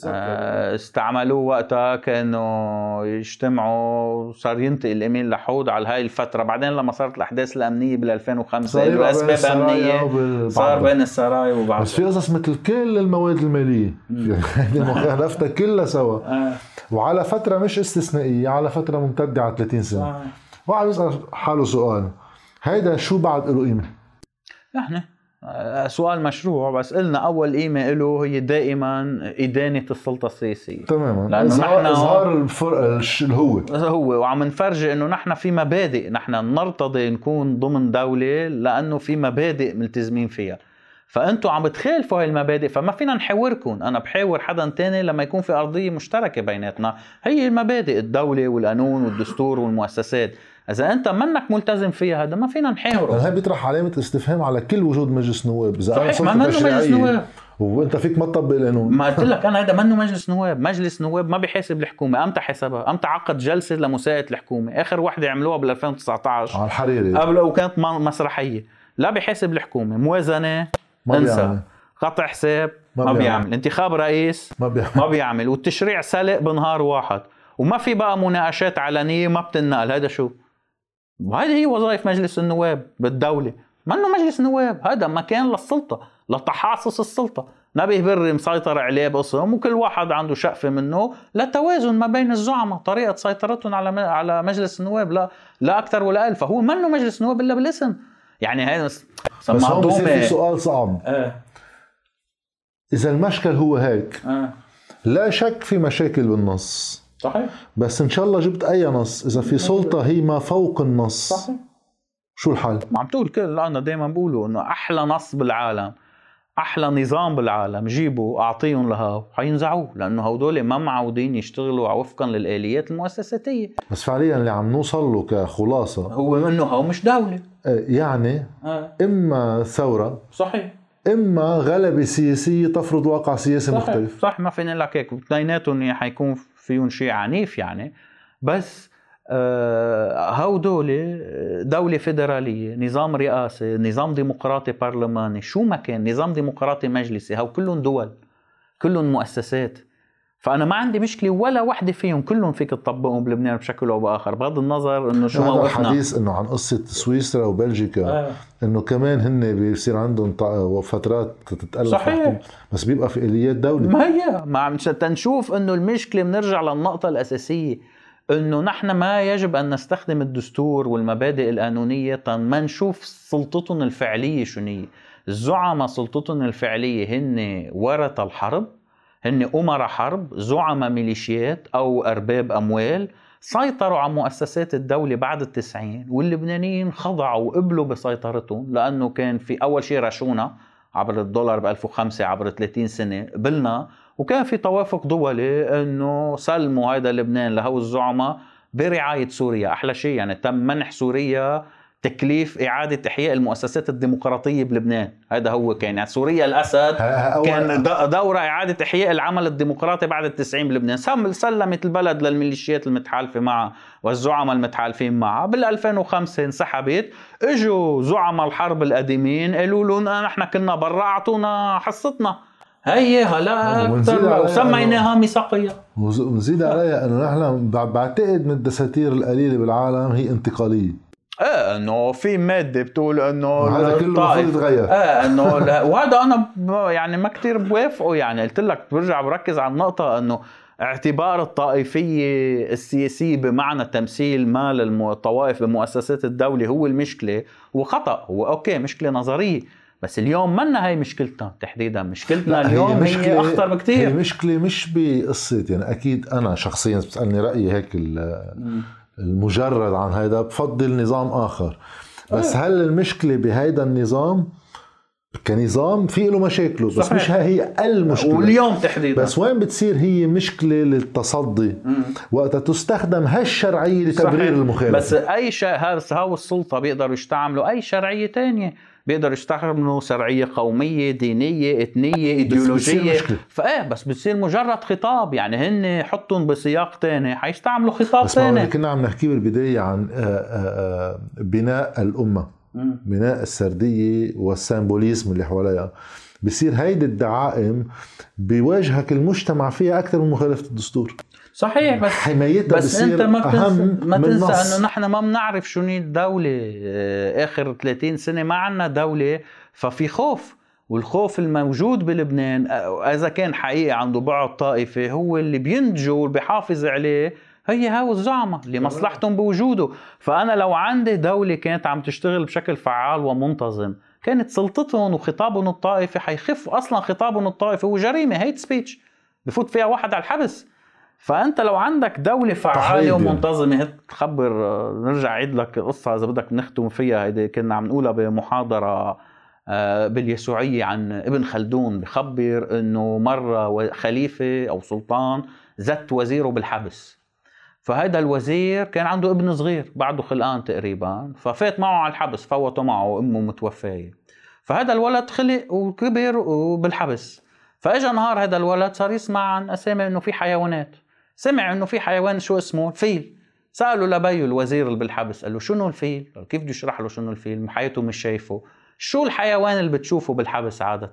B: آه، استعملوه وقتها كانوا يجتمعوا صار ينتقل الامين لحود على هاي الفترة. بعدين لما صارت الأحداث الأمنية بال 2005 له اسباب أمنية. صار بين السرايا وبعض
A: بس في قصص مثل كل المواد المالية. يعني مخالفتها كلها سوا. آه. وعلى فترة مش استثنائية على فترة ممتدة على 30 سنة. واحد يسال حاله سؤال. هيدا شو بعد له قيمه؟
B: نحن. آه، سؤال مشروع بس قلنا أول قيمه له هي دائما إدانة السلطة السياسية.
A: تماما. لأنه نحن إظهار الفرق الهو
B: هو وعم نفرجي إنه نحن في مبادئ نحن نرتضي نكون ضمن دولة لأنه في مبادئ ملتزمين فيها. فانتم عم بتخالفوا هاي المبادئ فما فينا نحاوركم. أنا بحاور حدا تاني لما يكون في أرضية مشتركة بيناتنا. هي المبادئ الدولة والقانون والدستور والمؤسسات. إذا أنت منك ملتزم فيها هذا ما فينا نحاوره.
A: هاي بيطرح علامة استفهام على كل وجود مجلس نواب.
B: إذا صحيح ما منه مجلس نواب.
A: وأنت فيك ما تطبق القانون
B: ما قلت لك أنا هذا منه مجلس نواب مجلس نواب ما بيحاسب الحكومة. أمتى حسبها؟ أمتى عقد جلسة لمساءله الحكومة؟ آخر وحدة عملوها بال 2019
A: على الحريري.
B: قبل وكانت مسرحية. لا بيحاسب الحكومة. موازنة. ما انسى. بيعمل. قطع حساب. ما, ما بيعمل. بيعمل. انتخاب رئيس.
A: ما بيعمل.
B: ما بيعمل. والتشريع سلق بنهار واحد. وما في بقى مناقشات علنية ما بتنقل. هذا شو؟ وهذه هي وظائف مجلس النواب بالدولة. منه مجلس نواب هذا مكان للسلطة لتحاصص السلطة. نبيه بري مسيطر عليه بقسم وكل واحد عنده شقفة منه لتوازن ما بين الزعماء. طريقة سيطرتهم على على مجلس النواب لا لا أكثر ولا أقل فهو منه مجلس نواب إلا بالاسم. يعني هي
A: بس هون في سؤال صعب.
B: آه.
A: إذا المشكل هو هيك
B: آه.
A: لا شك في مشاكل بالنص.
B: صحيح.
A: بس إن شاء الله جبت أي نص. إذا في سلطة هي ما فوق النص.
B: صحيح.
A: شو الحل؟
B: عم تقول كل أنا دائما بقولوا إنه أحلى نص بالعالم أحلى نظام بالعالم. جيبوا أعطيهم لها حينزعوه لأنه هدول ما معودين يشتغلوا وفقا للآليات المؤسساتية.
A: بس فعليا اللي عم نوصل له كخلاصة.
B: هو إنه هو مش دولة.
A: آه، يعني
B: آه.
A: إما ثورة
B: صحيح.
A: إما غلبة سياسية تفرض واقع سياسي
B: صحيح.
A: مختلف.
B: صح ما فيني لك هيك. اثنيناتهم حيكون فيهم شيء عنيف يعني. بس آه، هودول دولة فيدرالية نظام رئاسي نظام ديمقراطي برلماني شو ما كان نظام ديمقراطي مجلسي هو كلهم دول كلهم مؤسسات. فأنا ما عندي مشكلة ولا وحدة فيهم كلهم فيك تطبقهم بلبنان بشكل أو بآخر. بغض النظر إنه شو
A: موقفنا. الحديث إنه عن قصة سويسرا وبلجيكا. آه. إنه كمان هن بيصير عندهم فترات تتالف
B: صحيح.
A: بس بيبقى في إليات دولة.
B: ما هي؟ ما عم تنشوف إنه المشكلة بنرجع للنقطة الأساسية. إنه نحن ما يجب أن نستخدم الدستور والمبادئ القانونية ما نشوف سلطتهم الفعلية شنو هي الزعماء سلطتهم الفعلية هن ورث الحرب. هن أمراء حرب زعماء ميليشيات أو أرباب أموال سيطروا على مؤسسات الدولة بعد التسعين واللبنانيين خضعوا وقبلوا بسيطرتهم لأنه كان في أول شيء رشونا عبر الدولار ب 1005 عبر 30 سنة قبلنا وكان في توافق دولي إنه سلموا هذا لبنان لهو الزعماء برعاية سوريا أحلى شيء يعني تم منح سوريا تكليف إعادة إحياء المؤسسات الديمقراطية بلبنان. هذا هو كان. يعني سوريا الأسد كان دورة إعادة إحياء العمل الديمقراطي بعد التسعين بلبنان. سلمت البلد للميليشيات المتحالفة معها والزعماء المتحالفين معها بال 2005 انسحبت. إجوا زعماء الحرب القديمين قالوا لهم نحن كنا برا أعطونا حصتنا. هي هلا وسميناها ميثاقيه
A: ونزيد عليها أنه نحن بعتقد من الدساتير القليلة بالعالم هي انتقالية.
B: إيه أنه في مادة بتقول أنه
A: هذا كله المفروض يتغير.
B: إيه أنه وهذا أنا يعني ما كثير بوافقه. يعني قلت لك برجع بركز على النقطة أنه اعتبار الطائفية السياسية بمعنى تمثيل ما للطوائف بمؤسسات الدولة هو المشكلة. وخطأ هو أوكي مشكلة نظرية. بس اليوم منا هي مشكلتنا تحديدا. مشكلتنا اليوم هي, مشكلة هي أخطر بكثير
A: هي مشكلة مش بقصة. يعني أكيد أنا شخصيا بتسألني رأيي هيك المجرد عن هيدا بفضل نظام آخر. بس إيه. هل المشكلة بهيدا النظام؟ كنظام في له مشاكله بس صحيح. مش هي المشكلة
B: واليوم تحديدا.
A: بس وين بتصير هي مشكلة للتصدي؟ وقتها تستخدم هالشرعية لتبرير صحيح. المخالفة.
B: بس أي شيء هذا هاو السلطة بيقدروا يستعملوا أي شرعية تانية بيقدروا يستخدموا شرعيه قومية دينية إثنية إيديولوجية. فايه بس بتصير مجرد خطاب. يعني هن حطهم بسياق ثاني حيستعملوا خطاب ثاني
A: كنا عم نحكي بالبداية عن آه، آه، آه، بناء الأمة. بناء السردية والسامبوليزم اللي حواليها. بصير هيدي الدعائم بيواجهك المجتمع فيها أكثر من مخالفة الدستور.
B: صحيح بس
A: حمايتها
B: بس أنت ما بتنسى
A: أهم
B: ما تنسى. إنه نحن ما بنعرف شو نية الدولة آه، آخر 30 سنة ما عنا دولة ففي خوف. والخوف الموجود بلبنان آه، اذا كان حقيقي عنده بعد طائفي هو اللي بينتجه واللي بيحافظ عليه هي هاو الزعماء اللي مصلحتهم بوجوده. فأنا لو عندي دولة كانت عم تشتغل بشكل فعال ومنتظم كانت سلطتهم وخطابهم الطائفي حيخف أصلا خطابهم الطائفي. هو جريمه هيت سبيتش بفوت فيها واحد على الحبس. فأنت لو عندك
A: دولة
B: فعالة. ومنتظمة تخبر نرجع عيد لك قصه إذا بدك نختم فيها. هيدي كنا عم نقولها بمحاضرة آه، باليسوعية عن ابن خلدون بخبر إنه مرة خليفة أو سلطان زت وزيره بالحبس. فهذا الوزير كان عنده ابن صغير بعده خلقان تقريبا. ففات معه على الحبس فوته معه امه متوفية. فهذا الولد خلق وكبر وبالحبس. فإجا نهار هذا الولد صار يسمع عن أسامي إنه في حيوانات. سمع إنه في حيوان شو اسمه؟ فيل سألوا لبيه الوزير اللي بالحبس قال له شنو الفيل؟ قال كيف بده يشرح له شنو الفيل؟ حياته مش شايفه. شو الحيوان اللي بتشوفه بالحبس عادة؟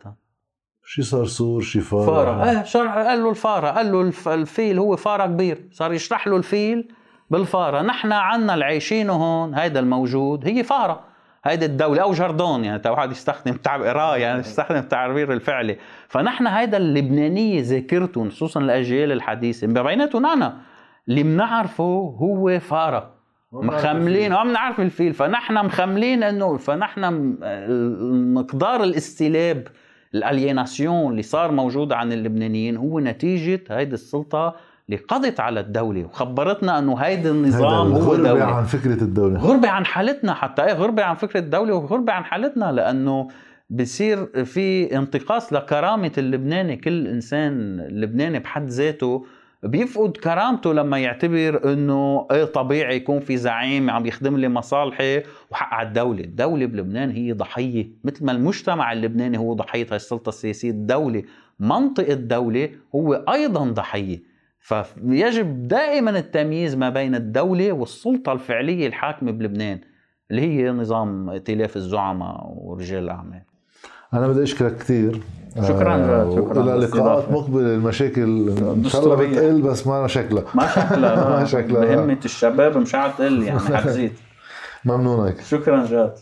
A: شي صرصور شي فار
B: فاره آه شرح قال له الفاره قال له الف- الفيل هو فاره كبير. صار يشرح له الفيل بالفاره نحن عنا العايشين هون هيدا الموجود هي فاره هيدي الدولة أو جردون يعني تا واحد يستخدم تعبير آه يعني يستخدم التعبير الفعلي. فنحن هيدا اللبنانية ذاكرتهم خصوصا الأجيال الحديثة. بيناتهم أنا اللي بنعرفه هو فاره مخملين. وعم نعرف الفيل. فنحن مخملين إنه فنحن مقدار الاستلاب الاليناسيون اللي صار موجود عن اللبنانيين هو نتيجة هيدي السلطة اللي قضت على الدولة. وخبرتنا أنه هيدا النظام هو
A: الغربة
B: دولة.
A: عن فكرة الدولة.
B: غربة عن حالتنا حتى. إيه غربة عن فكرة الدولة وغربة عن حالتنا لأنه بصير في انتقاص لكرامة اللبناني. كل إنسان لبناني بحد ذاته بيفقد كرامته لما يعتبر إنه إيه طبيعي يكون في زعيم عم يخدم لي مصالحي وحق على الدولة، الدولة بلبنان هي ضحية، مثل ما المجتمع اللبناني هو ضحية هاي السلطة السياسية، الدولة منطق الدولة هو أيضا ضحية، فيجب دائما التمييز ما بين الدولة والسلطة الفعلية الحاكمة بلبنان اللي هي نظام ائتلاف الزعماء ورجال الأعمال.
A: أنا بدي أشكرك كثير.
B: شكراً جاد، شكراً.
A: إلى لقاءات. مقبلة. المشاكل إن شاء الله. بتقل بس ما شكلها.
B: ما شكلها
A: ما شكلها.
B: بهمة الشباب مش عاد تقل يعني حتزيد
A: ممنونك.
B: شكرا جاد